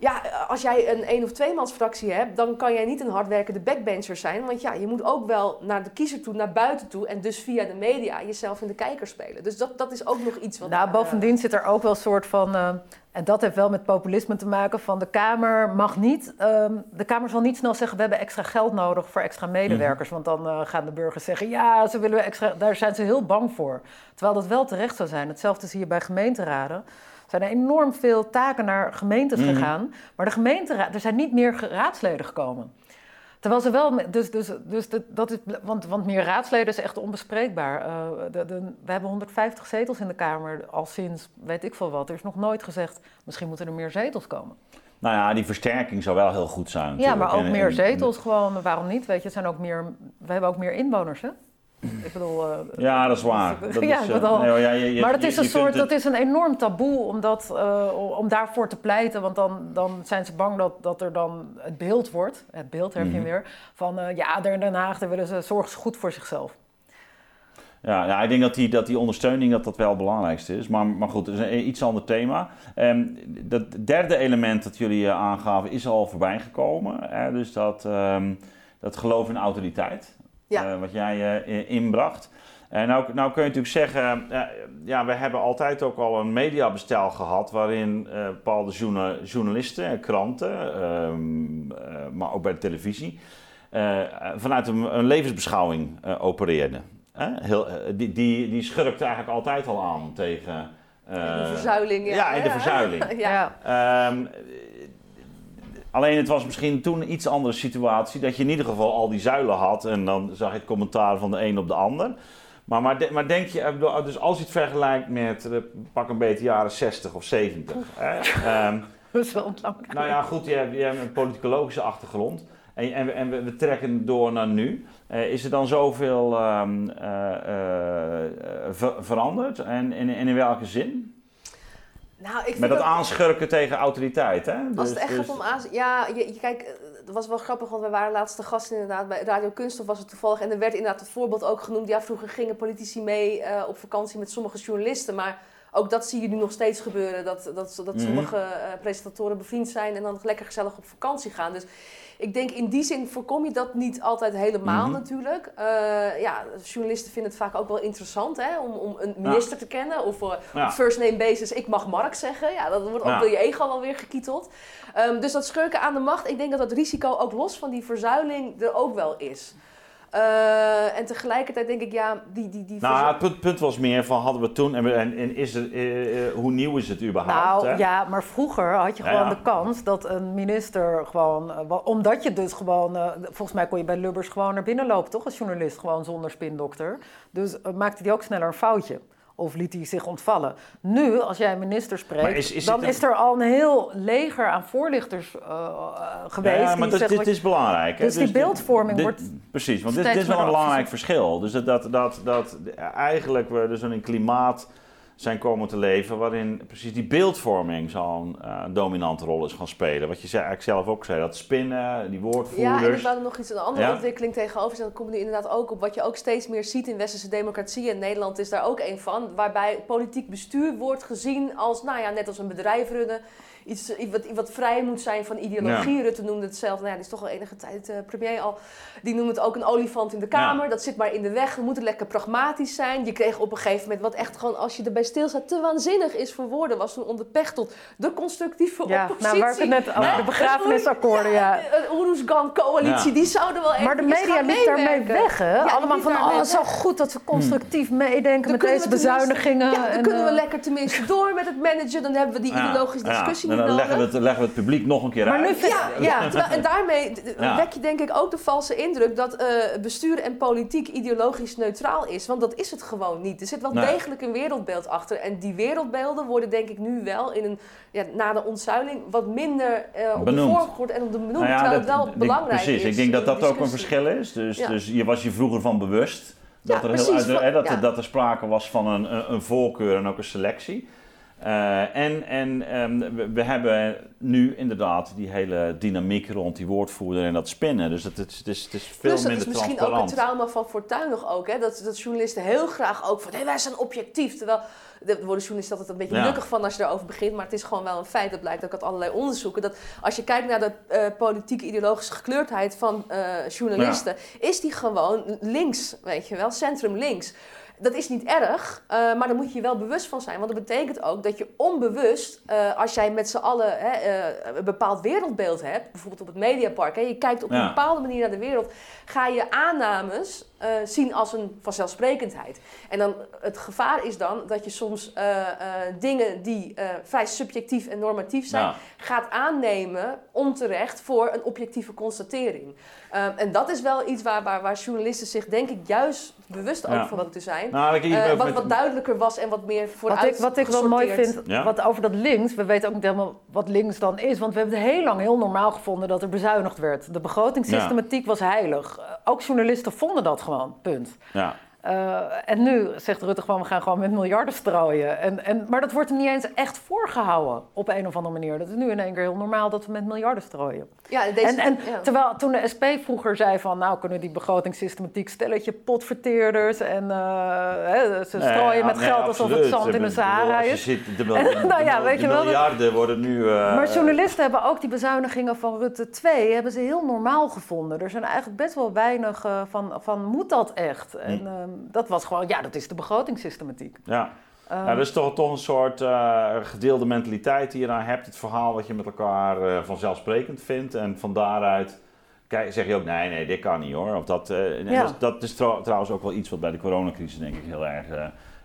Ja, als jij een één- of tweemansfractie hebt, dan kan jij niet een hardwerkende backbencher zijn. Want ja, je moet ook wel naar de kiezer toe, naar buiten toe. En dus via de media jezelf in de kijker spelen. Dus dat, dat is ook nog iets wat... Nou, eh, bovendien zit er ook wel een soort van. eh, en dat heeft wel met populisme te maken. Van de Kamer mag niet. ehm, de Kamer zal niet snel zeggen: we hebben extra geld nodig voor extra medewerkers. Want dan eh, gaan de burgers zeggen: ja, ze willen extra. Daar zijn ze heel bang voor. Terwijl dat wel terecht zou zijn. Hetzelfde zie je bij gemeenteraden. Er zijn er enorm veel taken naar gemeentes Mhm. gegaan. Maar de gemeenteraad, er zijn niet meer raadsleden gekomen. Terwijl ze wel, dus, dus, dus dat, is, want, want meer raadsleden is echt onbespreekbaar. Eh, de, de, we hebben 150 zetels in de Kamer al sinds weet ik veel wat. Er is nog nooit gezegd, misschien moeten er meer zetels komen. Nou ja, die versterking zou wel heel goed zijn. Ja, maar ook En- meer en- zetels gewoon. Waarom niet? Weet je, het zijn ook meer, we hebben ook meer inwoners, hè? Ik bedoel... eh, Ja, dat is waar. Dat ja, is, ik bedoel- nee, hoor, ja, je- je- maar dat is een soort, het- dat is een enorm taboe om, dat, eh, om daarvoor te pleiten. Want dan, dan zijn ze bang dat, dat er dan het beeld wordt, het beeld heb je Mhm. weer, van eh, ja, daar in Den Haag, daar willen ze, zorgen ze goed voor zichzelf. Ja, ja, ik denk dat die, dat die ondersteuning dat dat wel het belangrijkste is. Maar, maar goed, het is een iets ander thema. Ehm, dat derde element dat jullie aangaven is al voorbij gekomen. Hè? Dus dat, ehm, dat geloof in autoriteit. Ja. eh, wat jij eh, inbracht. En nou, nou kun je natuurlijk zeggen, eh, ja, we hebben altijd ook al een mediabestel gehad waarin bepaalde journa- journalisten, en kranten, ehm, eh, maar ook bij de televisie, vanuit een, levensbeschouwing opereerden. Heel, die, die, die schurkt eigenlijk altijd al aan tegen. eh, de verzuiling. Ja, ja, in de verzuiling. ja. Ehm, Alleen het was misschien toen een iets andere situatie. Dat je in ieder geval al die zuilen had. En dan zag je het commentaar van de een op de ander. Maar, maar, de- maar denk je, dus als je het vergelijkt met eh, pak een beetje jaren 60 of 70. Hè? Ehm, Dat is wel nou ja, goed, je hebt, je hebt een politicologische achtergrond. En, en, we- en we, we trekken door naar nu. Eh, is er dan zoveel ehm, eh, ver- veranderd? En, en, en in welke zin? Nou, ik vind Met dat dat- aanschurken tegen autoriteit, hè? Als het Dus- echt dus- gaat om aan... Ja, je, je, kijk, het was wel grappig, want we waren laatste gast inderdaad bij Radio Kunststof was het toevallig. En er werd inderdaad het voorbeeld ook genoemd. Ja, vroeger gingen politici mee eh, op vakantie met sommige journalisten. Maar ook dat zie je nu nog steeds gebeuren. Dat, dat, dat Mhm. sommige eh, presentatoren bevriend zijn en dan lekker gezellig op vakantie gaan. Dus ik denk in die zin voorkom je dat niet altijd helemaal Mhm. natuurlijk. Eh, ja, journalisten vinden het vaak ook wel interessant hè, om, om een minister te kennen. Of Ja. op first name basis, ik mag Mark zeggen. Ja, dat wordt ook door je ego wel weer gekieteld. Ehm, dus dat schurken aan de macht, ik denk dat dat risico ook los van die verzuiling er ook wel is. Eh, en tegelijkertijd denk ik, ja, die... die, die Nou, het punt, punt was meer van hadden we toen en, en, en is het, eh, eh, hoe nieuw is het überhaupt? Nou hè? ja, maar vroeger had je Ja, gewoon ja. de kans dat een minister gewoon, omdat je dus gewoon, volgens mij kon je bij Lubbers gewoon naar binnen lopen, toch? Als journalist, gewoon zonder spindokter. Dus maakte hij ook sneller een foutje. Of liet hij zich ontvallen. Nu, als jij minister spreekt, Maar is- is dan is er al een heel leger aan voorlichters eh, geweest. Ja, maar die dat, zeggen dit wat- is belangrijk. hè. Dus die dit- beeldvorming dit- wordt Precies, want dit, is wel een belangrijk verschil. Dus dat, dat, dat, dat eigenlijk we dus een klimaat zijn komen te leven waarin precies die beeldvorming zo'n eh, dominante rol is gaan spelen. Wat je zei, eigenlijk zelf ook zei, dat spinnen, die Ja, en ik woordvoerders. wou er nog iets, een andere Ja? ontwikkeling tegenover zetten. Dat komt nu inderdaad ook op wat je ook steeds meer ziet in westerse democratie. En Nederland is daar ook een van. Waarbij politiek bestuur wordt gezien als, nou ja, net als een bedrijf runnen. Iets, wat, wat vrij moet zijn van ideologie. Rutte noemde het zelf, nou ja, die is toch al enige tijd eh, premier al. Die noemde het ook een olifant in de kamer. Dat zit maar in de weg. We moeten lekker pragmatisch zijn. Je kreeg op een gegeven moment wat echt gewoon, als je erbij stilstaat, te waanzinnig is voor woorden. Was toen onder Pechtold de constructieve Ja, oppositie. nou waar ik het net over Ja. de begrafenisakkoorden, ja. Een Oeroesgan-coalitie, Ja. die zouden wel even Maar de media liep daarmee weg, hè? Ja, Allemaal van, oh, het is zo goed dat we constructief meedenken Dan met deze we bezuinigingen. Ja, dan en, kunnen we eh, lekker tenminste door met het managen. Dan hebben we die Ja, ideologische ja. discussie En dan nodig. leggen we, het, leggen we het publiek nog een keer Maar nu uit. vind Ja, ja. terwijl- en daarmee Ja. wek je denk ik ook de valse indruk dat eh, bestuur en politiek ideologisch neutraal is. Want dat is het gewoon niet. Er zit wel Nee. degelijk een wereldbeeld achter. En die wereldbeelden worden denk ik nu wel in een, ja, na de ontzuiling wat minder eh, op Benoemd. de voorgrond en op de benoemd. Nou ja, terwijl dat- het wel belangrijk precies. is. ik denk dat dat ook een verschil is. Dus, Ja. dus je was je vroeger van bewust dat, Ja, er, heel precies. uit- hè, dat, Ja. dat er sprake was van een, een, een voorkeur en ook een selectie. Eh, en en ehm, we, we hebben nu inderdaad die hele dynamiek rond die woordvoerder en dat spinnen. Dus het, het, is- het, is, het is veel Plus dat minder is misschien ook transparant. een trauma van Fortuyn nog ook. Hè? Dat, dat journalisten heel graag ook van, nee, wij zijn objectief. Terwijl, daar worden journalisten altijd een beetje Ja. van als je erover begint. Maar het is gewoon wel een feit, dat blijkt ook uit allerlei onderzoeken. Dat als je kijkt naar de eh, politieke ideologische gekleurdheid van eh, journalisten, is die gewoon links, weet je wel, centrum links. Dat is niet erg, eh, maar daar moet je je wel bewust van zijn. Want dat betekent ook dat je onbewust, eh, als jij met z'n allen hè, eh, een bepaald wereldbeeld hebt, bijvoorbeeld op het Mediapark, hè, je kijkt op Ja. een bepaalde manier naar de wereld, ga je aannames eh, zien als een vanzelfsprekendheid. En dan, het gevaar is dan dat je soms eh, eh, dingen die eh, vrij subjectief en normatief zijn, gaat aannemen onterecht voor een objectieve constatering. Ehm, en dat is wel iets waar, waar, waar journalisten zich denk ik juist bewust Ja. ook van moeten zijn. Nou, wat, wat duidelijker was en wat meer Wat vooruit ik, wat ik wel mooi vind, Ja. wat over dat links, we weten ook niet helemaal wat links dan is. Want we hebben het heel lang heel normaal gevonden dat er bezuinigd werd. De begrotingssystematiek was heilig. Ook journalisten vonden dat gewoon, punt. ja. Eh, en nu zegt Rutte gewoon, we gaan gewoon met miljarden strooien. En, en, maar dat wordt hem niet eens echt voorgehouden op een of andere manier. Dat is nu in één keer heel normaal dat we met miljarden strooien. Ja, deze, En, en ja. terwijl toen de SP vroeger zei van, nou kunnen we die begrotingssystematiek stelletje potverteerders en eh, hè, ze Nee, strooien ja, met nee, geld alsof het zand in de Sahara is. ziet, de, de, Nou ja, de- weet je wel, miljarden worden nu... eh, Maar journalisten hebben ook die bezuinigingen van Rutte 2 hebben ze heel normaal gevonden. Er zijn eigenlijk best wel weinig eh, van, van moet dat echt? En Hm. ehm, dat was gewoon, ja, dat is de begrotingssystematiek. Ja. Ehm, Ja, dat is toch, toch een soort eh, gedeelde mentaliteit die je dan hebt. Het verhaal wat je met elkaar eh, vanzelfsprekend vindt. En van daaruit kijk, zeg je ook, nee, nee, dit kan niet hoor. Of dat, eh, Ja. dat, dat is trouw- trouwens ook wel iets wat bij de coronacrisis denk ik heel erg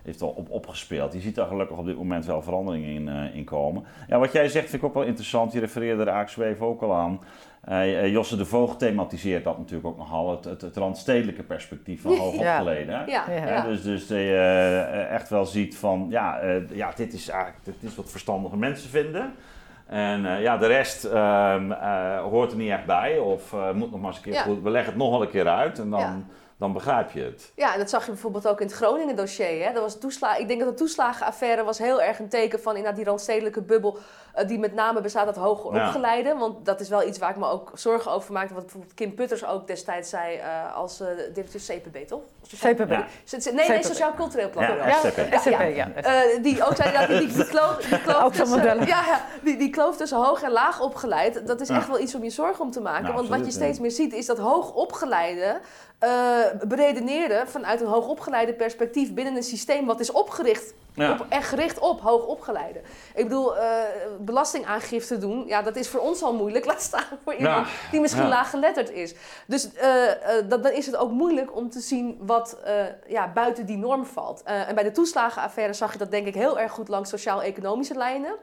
heeft al op, opgespeeld. Je ziet daar gelukkig op dit moment wel veranderingen in, in komen. Ja, wat jij zegt vind ik ook wel interessant. Je refereerde er eigenlijk zo even ook al aan. Eh, eh, Josse de Voogd thematiseert dat natuurlijk ook nogal. Het, het, het randstedelijke perspectief van hoogopgeleden. hè? Ja, Ja. ja. Ja, dus dus dat je eh, echt wel ziet van, ja, eh, ja dit is eigenlijk dit is wat verstandige mensen vinden. En eh, ja, de rest ehm, eh, hoort er niet echt bij of eh, moet nog maar eens een keer Ja. goed. We leggen het nog wel een keer uit en dan, Ja. dan begrijp je het. Ja, en dat zag je bijvoorbeeld ook in het Groningen dossier. Hè? Dat was toesla ik denk dat de toeslagenaffaire was heel erg een teken van inderdaad die randstedelijke bubbel. Eh, die met name bestaat uit hoger Ja. opgeleiden. Want dat is wel iets waar ik me ook zorgen over maakte. Wat bijvoorbeeld Kim Putters ook destijds zei eh, als eh, directeur CPB, toch? CPB. Ja. Nee, nee. Sociaal Cultureel Plan. Ja, Ja. SCP. Ja. Eh, die ook zei dat die, die, die kloof, die kloof tussen, ja, ja, die, die kloof tussen hoog en laag opgeleid, dat is Ja. echt wel iets om je zorgen om te maken. Ja, Want wat je steeds ja. meer ziet is dat hoogopgeleiden eh beredeneerden vanuit een hoogopgeleide perspectief binnen een systeem wat is opgericht Ja. op, en gericht op hoogopgeleiden. Ik bedoel, eh, belastingaangifte doen, ja, dat is voor ons al moeilijk. Laat staan voor iemand die misschien ja. laaggeletterd is. Dus eh, eh, dat, dan is het ook moeilijk om te zien wat ja, buiten die norm valt. En bij de toeslagenaffaire zag je dat denk ik heel erg goed langs sociaal-economische lijnen.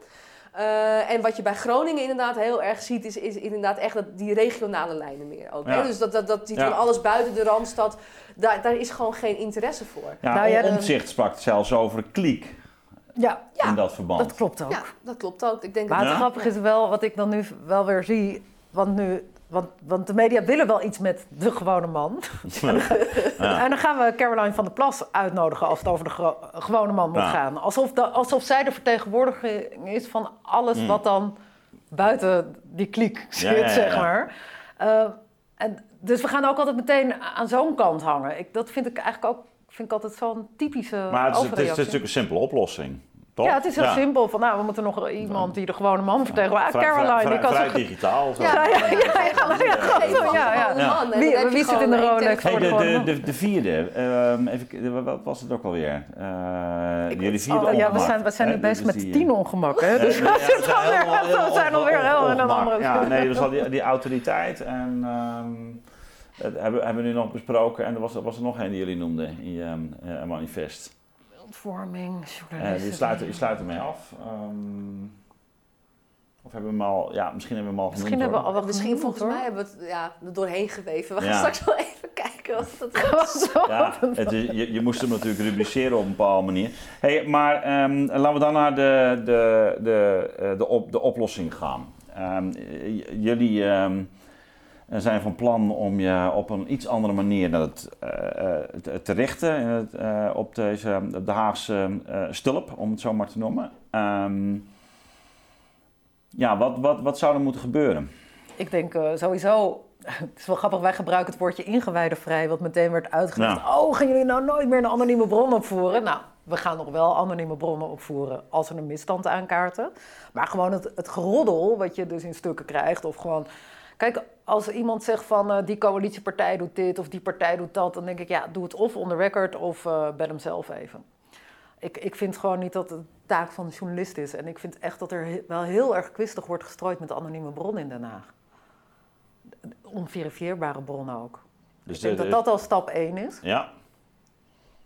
Eh, en wat je bij Groningen inderdaad heel erg ziet, is, is inderdaad echt dat, die regionale lijnen meer ook. Ja. Dus dat, dat, dat die Ja. van alles buiten de Randstad, daar, daar is gewoon geen interesse voor. Ja, Nou ja, Omtzigt sprak zelfs over een kliek Ja, Ja, in dat verband. dat klopt ook. Ja, dat klopt ook. Ik denk Maar dat het Ja? grappige is wel, wat ik dan nu wel weer zie, want, nu, want, want de media willen wel iets met de gewone man. En dan gaan we Caroline van der Plas uitnodigen als het over de gewone man moet Ja. gaan. Alsof, de, alsof zij de vertegenwoordiging is van alles Mm. wat dan buiten die kliek zit, zeg maar. Uh, en, dus we gaan ook altijd meteen aan zo'n kant hangen. Ik, dat vind ik eigenlijk ook vind ik altijd zo'n typische Maar het is, het, is, het is natuurlijk een simpele oplossing. Ja, het is heel simpel. Van, nou, we moeten nog iemand die de gewone man vertegenwoordigt. Ah, Vrij- Caroline, vrij, die kan vrij zo... digitaal. Zo. Ja, Ja, ja, ja, ja, ja, ja, ja, ja. Ja. Wie- wie zit in de één Rolex? telefoon. Hey, de, Voor de de, de, de vierde, ehm, even, wat was het ook alweer? Eh Ik- jullie vierde Oh, ja, we zijn, we zijn nu Dus met tien eh, ongemakken. Hè? Dus we ja, zitten zijn alweer- helemaal- helemaal we zijn alweer heel in een ongemak. andere... Ja, nee, dus al die, die autoriteit en ehm, dat hebben, hebben we nu nog besproken. En er was, was er nog een die jullie noemden in je ehm, eh, manifest. Beeldvorming, Eh, journalisten. die sluiten, die sluiten mee af. Ehm, of hebben we hem al, ja, misschien hebben we hem al Misschien genoemd, hebben we al wat Misschien genoemd, volgens hoor. mij hebben we het ja, er doorheen geweven. We gaan Ja. straks wel even kijken wat dat Zo. Ja, het is, je, je moest hem natuurlijk rubriceren op een bepaalde manier. Hey, maar ehm, laten we dan naar de, de, de, eh, de, op, de oplossing gaan. Ehm, jullie ehm, zijn van plan om je op een iets andere manier naar het, eh, eh, te, te richten in het, eh, op deze, de Haagse stulp, om het zo maar te noemen. Ehm, ja, wat, wat, wat zou er moeten gebeuren? Ik denk sowieso... Het is wel grappig, wij gebruiken het woordje ingewijdenvrij... wat meteen werd uitgelegd. Oh, gaan jullie nou nooit meer een anonieme bron opvoeren? Nou, we gaan nog wel anonieme bronnen opvoeren... als we een misstand aankaarten. Maar gewoon het, het geroddel wat je dus in stukken krijgt... of gewoon... Kijk, als iemand zegt van eh, die coalitiepartij doet dit of die partij doet dat... dan denk ik, ja, doe het of on the record of eh bel hem zelf even. Ik, ik vind gewoon niet dat het taak van de journalist is. En ik vind echt dat er he- wel heel erg kwistig wordt gestrooid met anonieme bronnen in Den Haag. Onverifieerbare bronnen ook. Dus ik denk de- dat dat al stap 1 is. Ja,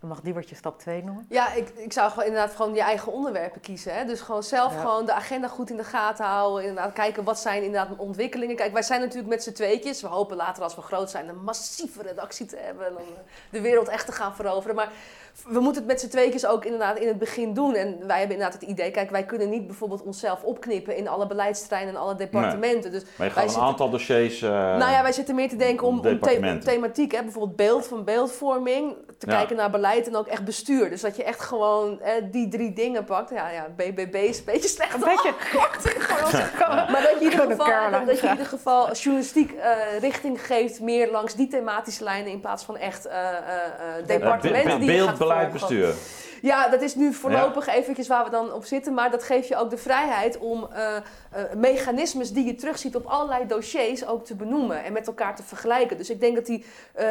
Dan mag die wat je stap 2 noemen. Ja, ik, ik zou gewoon inderdaad gewoon je eigen onderwerpen kiezen. Hè? Dus gewoon zelf Ja. gewoon de agenda goed in de gaten houden. Inderdaad kijken wat zijn inderdaad ontwikkelingen. Kijk, wij zijn natuurlijk met z'n tweetjes. We hopen later als we groot zijn een massieve redactie te hebben. En dan eh, de wereld echt te gaan veroveren. Maar we moeten het met z'n tweetjes ook inderdaad in het begin doen. En wij hebben inderdaad het idee, kijk, wij kunnen niet bijvoorbeeld onszelf opknippen in alle beleidsterreinen en alle departementen. Dus maar je wij gaat een zitten- aantal dossiers... eh, nou ja, wij zitten meer te denken om, om the- thematiek. Hè? Bijvoorbeeld beeld van beeldvorming. Te Ja. kijken naar beleid en ook echt bestuur. Dus dat je echt gewoon eh, die drie dingen pakt. Ja, ja, BBB is een beetje slecht. Een beetje Maar dat je in ieder geval, dat je in ieder geval journalistiek eh, richting geeft. Meer langs die thematische lijnen. In plaats van echt eh, eh, eh, departementen be- be- die je gaat beleid, bestuur. Ja, dat is nu voorlopig eventjes waar we dan op zitten. Maar dat geeft je ook de vrijheid om uh, uh, mechanismes die je terugziet op allerlei dossiers ook te benoemen en met elkaar te vergelijken. Dus ik denk dat die, uh,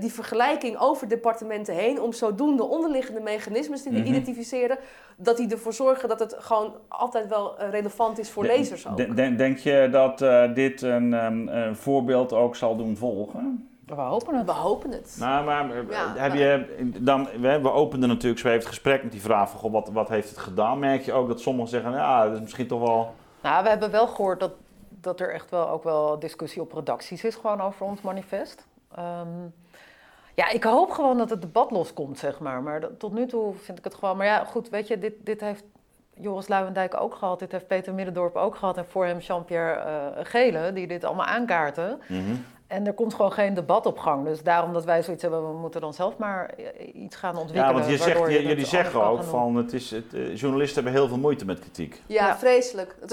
die vergelijking over departementen heen, om zodoende onderliggende mechanismes te mm identificeren, dat die ervoor zorgen dat het gewoon altijd wel relevant is voor lezers ook. Denk, denk je dat dit een, um, een voorbeeld ook zal doen volgen? We hopen het. We hopen het. Nou, maar eh, heb je dan, we, we openden natuurlijk zo even het gesprek met die vraag van, goh, wat, wat heeft het gedaan? Merk je ook dat sommigen zeggen, ja, dat is misschien toch wel... Nou, we hebben wel gehoord dat, dat er echt wel ook wel discussie op redacties is gewoon over ons manifest. Um, ja, ik hoop gewoon dat het debat loskomt, zeg maar. Maar dat, tot nu toe vind ik het gewoon... Maar ja, goed, weet je, dit, dit heeft Joris Luijendijk ook gehad. Dit heeft Peter Middendorp ook gehad. En voor hem Jean-Pierre uh, Gele, die dit allemaal aankaarten. Mm en er komt gewoon geen debat op gang. Dus daarom dat wij zoiets hebben, we moeten dan zelf maar iets gaan ontwikkelen. Ja, want je zegt, je, jullie zeggen ook van, het is, het, uh, journalisten hebben heel veel moeite met kritiek. Ja, ja. vreselijk.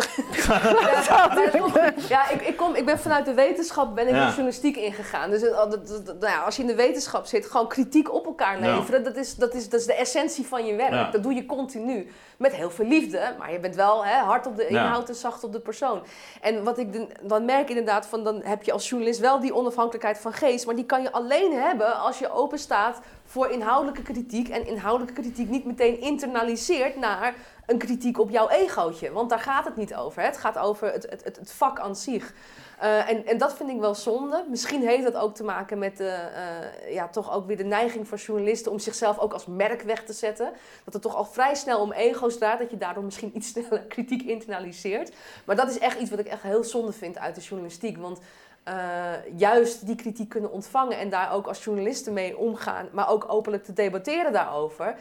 ja, ik, ik, kom, ik ben vanuit de wetenschap ben ik ja. de journalistiek ingegaan. Dus uh, nou ja, als je in de wetenschap zit, gewoon kritiek op elkaar leveren, dat, is, dat, is, dat is de essentie van je werk. Dat doe je continu. Met heel veel liefde, maar je bent wel hè, hard op de inhoud en zacht op de persoon. En wat ik dan merk inderdaad, van, dan heb je als journalist wel die onafhankelijkheid van geest. Maar die kan je alleen hebben als je open staat voor inhoudelijke kritiek. En inhoudelijke kritiek niet meteen internaliseert naar een kritiek op jouw egootje. Want daar gaat het niet over. Hè? Het gaat over het, het, het, vak aan zich. Uh, en, en dat vind ik wel zonde. Misschien heeft dat ook te maken met de, uh, ja, toch ook weer de neiging van journalisten om zichzelf ook als merk weg te zetten. Dat het toch al vrij snel om ego's draait, dat je daardoor misschien iets sneller kritiek internaliseert. Maar dat is echt iets wat ik echt heel zonde vind uit de journalistiek. Want uh, juist die kritiek kunnen ontvangen en daar ook als journalisten mee omgaan, maar ook openlijk te debatteren daarover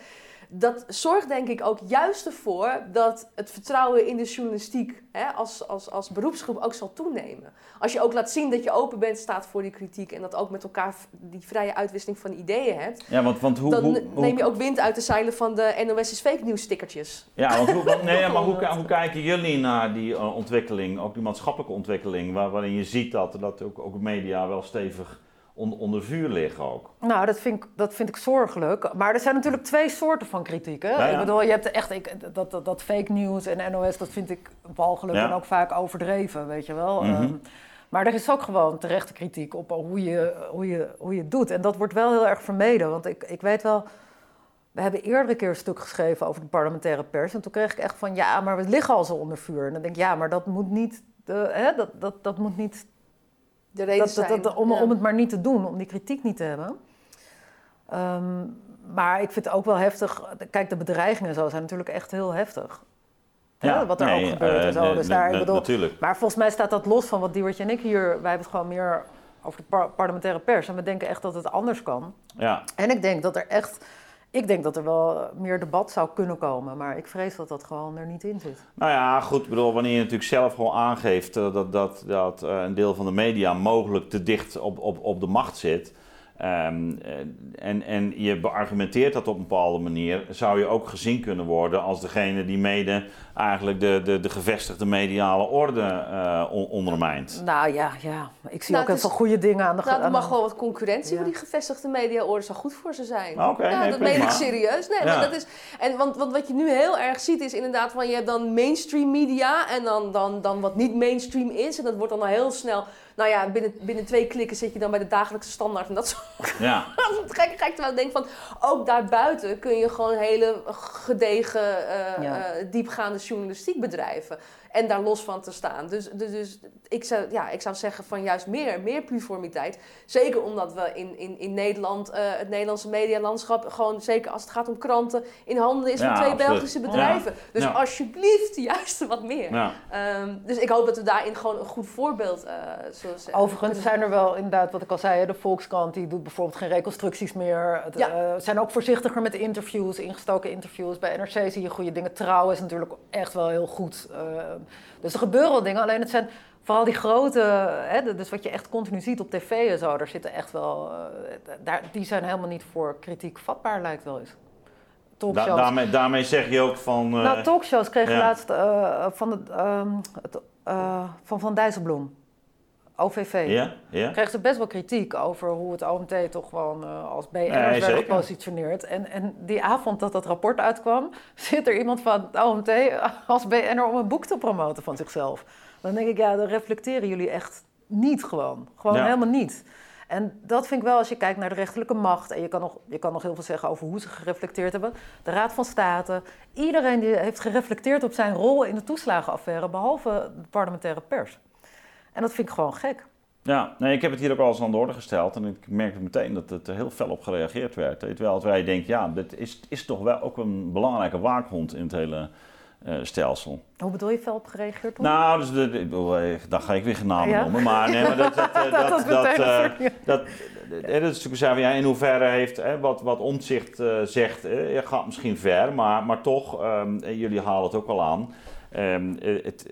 dat zorgt denk ik ook juist ervoor dat het vertrouwen in de journalistiek hè, als, als, als beroepsgroep ook zal toenemen. Als je ook laat zien dat je open bent, staat voor die kritiek en dat ook met elkaar die vrije uitwisseling van ideeën hebt. Ja, want, want hoe, dan hoe, neem je ook wind uit de zeilen van de NOS is fake news stickertjes. Ja, want hoe, nee, maar hoe, hoe kijken jullie naar die uh, ontwikkeling, ook die maatschappelijke ontwikkeling, waar, waarin je ziet dat, dat ook, ook media wel stevig onder vuur liggen ook. Nou, dat vind, ik, dat vind ik zorgelijk. Maar er zijn natuurlijk twee soorten van kritiek. Hè? Ja. Ik bedoel, je hebt echt ik, dat, dat, dat, fake news en NOS, dat vind ik walgelijk ja. en ook vaak overdreven, weet je wel. Mm -hmm. um, maar er is ook gewoon terechte kritiek op hoe je, hoe, je, hoe je het doet. En dat wordt wel heel erg vermeden. Want ik, ik weet wel, we hebben eerder een keer een stuk geschreven over de parlementaire pers. En toen kreeg ik echt van, ja, maar we liggen al zo onder vuur. En dan denk ik, ja, maar dat moet niet, de, hè, dat, dat, dat moet niet de reden dat, dat, dat, om, ja. om het maar niet te doen, om die kritiek niet te hebben. Um, maar ik vind het ook wel heftig. Kijk, de bedreigingen zo zijn natuurlijk echt heel heftig. Ja, ja wat er nee, ook gebeurt uh, en zo. Nee, dus daar, ik bedoel, natuurlijk. Maar volgens mij staat dat los van wat Diewertje en ik hier... Wij hebben het gewoon meer over de par parlementaire pers. En we denken echt dat het anders kan. Ja. En ik denk dat er echt ik denk dat er wel meer debat zou kunnen komen, maar ik vrees dat dat gewoon er niet in zit. Nou ja, goed, bedoel, wanneer je natuurlijk zelf gewoon aangeeft uh, dat, dat, dat uh, een deel van de media mogelijk te dicht op, op, op de macht zit. Um, en, en je beargumenteert dat op een bepaalde manier, zou je ook gezien kunnen worden als degene die mede eigenlijk de, de, de gevestigde mediale orde uh, on, ondermijnt. Nou ja, ja. ik zie nou, ook heel veel goede dingen aan de Nou, er mag wel wat concurrentie, ja. maar die gevestigde mediaorde zou goed voor ze zijn. Oké, okay, ja, nee, dat prima. meen ik serieus. Nee, ja. maar dat is, en, want, want wat je nu heel erg ziet is inderdaad van je hebt dan mainstream media en dan, dan, dan wat niet mainstream is. En dat wordt dan al heel snel nou ja, binnen, binnen twee klikken zit je dan bij de dagelijkse standaard en dat soort. Ja. gek, gek terwijl ik denk van, ook daarbuiten kun je gewoon hele gedegen, uh, ja. uh, diepgaande journalistiek bedrijven. En daar los van te staan. Dus, dus, dus ik, zou, ja, ik zou zeggen van juist meer, meer pluriformiteit. Zeker omdat we in, in, in Nederland, uh, het Nederlandse medialandschap, gewoon zeker als het gaat om kranten, in handen is van Ja, twee absoluut. Belgische bedrijven. Dus Ja. alsjeblieft, juist wat meer. Ja. Ehm, dus ik hoop dat we daarin gewoon een goed voorbeeld uh, Overigens zijn er wel inderdaad, wat ik al zei, hè, de Volkskrant die doet bijvoorbeeld geen reconstructies meer. Ja. eh, zijn ook voorzichtiger met de interviews, ingestoken interviews. Bij NRC zie je goede dingen. Trouw is natuurlijk echt wel heel goed. eh, dus er gebeuren wel dingen, alleen het zijn vooral die grote, hè, de- dus wat je echt continu ziet op tv en zo, daar zitten echt wel, eh, daar, die zijn helemaal niet voor kritiek vatbaar lijkt wel eens. Da- Talkshows. daarmee, daarmee zeg je ook van. eh, Nou, talkshows kregen ja. laatst eh, van, het, ehm, het, eh, van Van Dijsselbloem. OVV. Ja, ja. Kreeg ze best wel kritiek over hoe het OMT toch gewoon eh, als BN'ers Nee, werd gepositioneerd. En, en die avond dat dat rapport uitkwam, zit er iemand van het OMT als BN'er om een boek te promoten van zichzelf. Dan denk ik, ja, dan reflecteren jullie echt niet gewoon. Gewoon Ja. helemaal niet. En dat vind ik wel, als je kijkt naar de rechterlijke macht... en je kan, nog, je kan nog heel veel zeggen over hoe ze gereflecteerd hebben. De Raad van State, iedereen die heeft gereflecteerd op zijn rol in de toeslagenaffaire... behalve de parlementaire pers. En dat vind ik gewoon gek. Ja, nee, ik heb het hier ook al eens aan de orde gesteld en ik merkte meteen dat het er heel fel op gereageerd werd. Terwijl wij denken, ja, dit is, is toch wel ook een belangrijke waakhond in het hele eh, stelsel. Hoe bedoel je fel op gereageerd? Nou, dus de, de- eh, dan ga ik weer Ja. noemen, maar, nee, maar dat, dat, eh, Dat dat, dat, dat, dat is natuurlijk ja, in hoeverre heeft hè, wat, wat Omtzigt eh, zegt, eh, gaat misschien ver, maar, maar toch, en jullie halen het ook al aan, eh, het,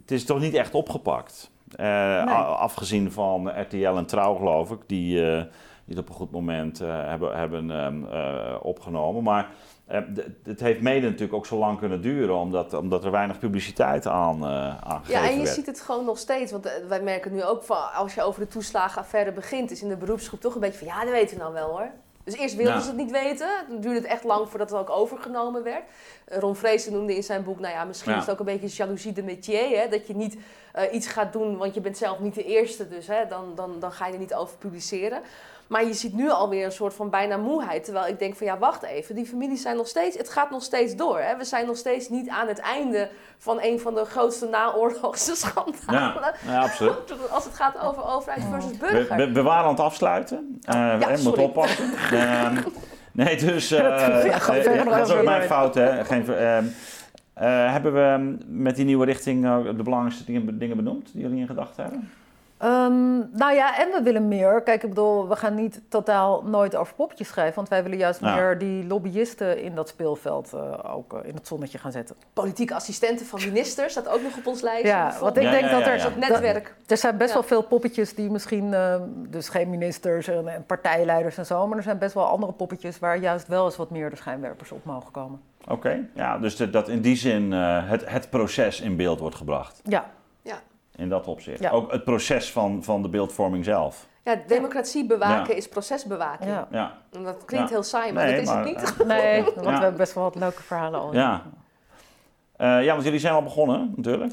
het is toch niet echt opgepakt. Eh, afgezien van RTL en Trouw, geloof ik, die, eh, die het op een goed moment eh, hebben, hebben ehm, eh, opgenomen. Maar eh, het heeft mede natuurlijk ook zo lang kunnen duren, omdat, omdat er weinig publiciteit aan, eh aan gegeven Ja, en je werd. ziet het gewoon nog steeds. Want eh, wij merken nu ook van als je over de toeslagenaffaire begint, is in de beroepsgroep toch een beetje van ja, dat weten we nou wel hoor. Dus eerst wilden Ja. ze het niet weten. Dan duurde het echt lang voordat het ook overgenomen werd. Eh, Ron Vreesen noemde in zijn boek, nou ja, misschien Ja. is het ook een beetje jalousie de métier. Hè? Dat je niet eh, iets gaat doen, want je bent zelf niet de eerste. Dus hè, dan, dan, dan ga je er niet over publiceren. Maar je ziet nu alweer een soort van bijna moeheid. Terwijl ik denk van ja, wacht even. Die families zijn nog steeds, het gaat nog steeds door. Hè? We zijn nog steeds niet aan het einde van een van de grootste naoorlogse schandalen. Ja, ja, absoluut. Als het gaat over overheid versus We, burger. we, we waren aan het afsluiten. Eh ja, hè, moet sorry. oppassen. Ehm, nee, dus... eh Ja, eh, dat is ook mijn fout, hè. Geen, ehm, eh, hebben we met die nieuwe richting eh, de belangrijkste dingen, dingen benoemd die jullie in gedachten hebben? Ehm, nou ja, en we willen meer. Kijk, ik bedoel, we gaan niet totaal nooit over poppetjes schrijven. Want wij willen juist meer die lobbyisten in dat speelveld eh, ook eh, in het zonnetje gaan zetten. Politieke assistenten van ministers staat ook nog op ons lijstje. Ja, want ik Ja, denk ja, dat ja, er... ja. Dat netwerk. Er zijn best Ja. wel veel poppetjes die misschien, eh, dus geen ministers en, en partijleiders en zo, maar er zijn best wel andere poppetjes waar juist wel eens wat meer de schijnwerpers op mogen komen. Oké, ja, dus de- dat in die zin eh, het, het proces in beeld wordt gebracht. Ja, In dat opzicht. Ja. Ook het proces van, van de beeldvorming zelf. Ja, democratie bewaken Ja. is procesbewaking. ja. Ja, En dat klinkt Ja. heel saai, maar Nee, dat is maar, het niet. eh, Nee, want Ja. we hebben best wel wat leuke verhalen al. ja. Eh, ja, want jullie zijn al begonnen, natuurlijk.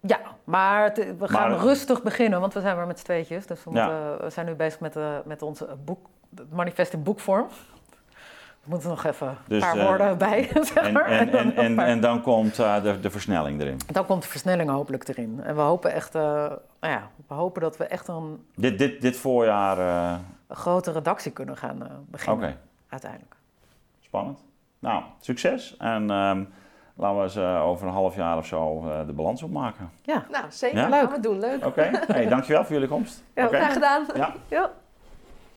Ja, maar het- we gaan rustig beginnen, want we zijn maar met z'n tweetjes. Dus we, Ja. moeten, we zijn nu bezig met, eh, met onze boek, het manifest in boekvorm. We moeten nog even Dus, een paar eh, woorden bij, zeg En, maar. en, dan en, en, paar- en dan komt eh, de, de versnelling erin. dan komt de versnelling hopelijk erin. En we hopen echt, eh, nou ja, we hopen dat we echt een, Dit, dit, dit voorjaar, eh, een grote redactie kunnen gaan beginnen, oké, uiteindelijk. spannend. Nou, succes. En ehm, laten we eens over een half jaar of zo eh, de balans opmaken. Ja, Nou, zeker. Ja? Gaan we doen. Leuk. Oké, hey, dankjewel voor jullie komst. Ja, Oké. Graag gedaan. Ja. ja.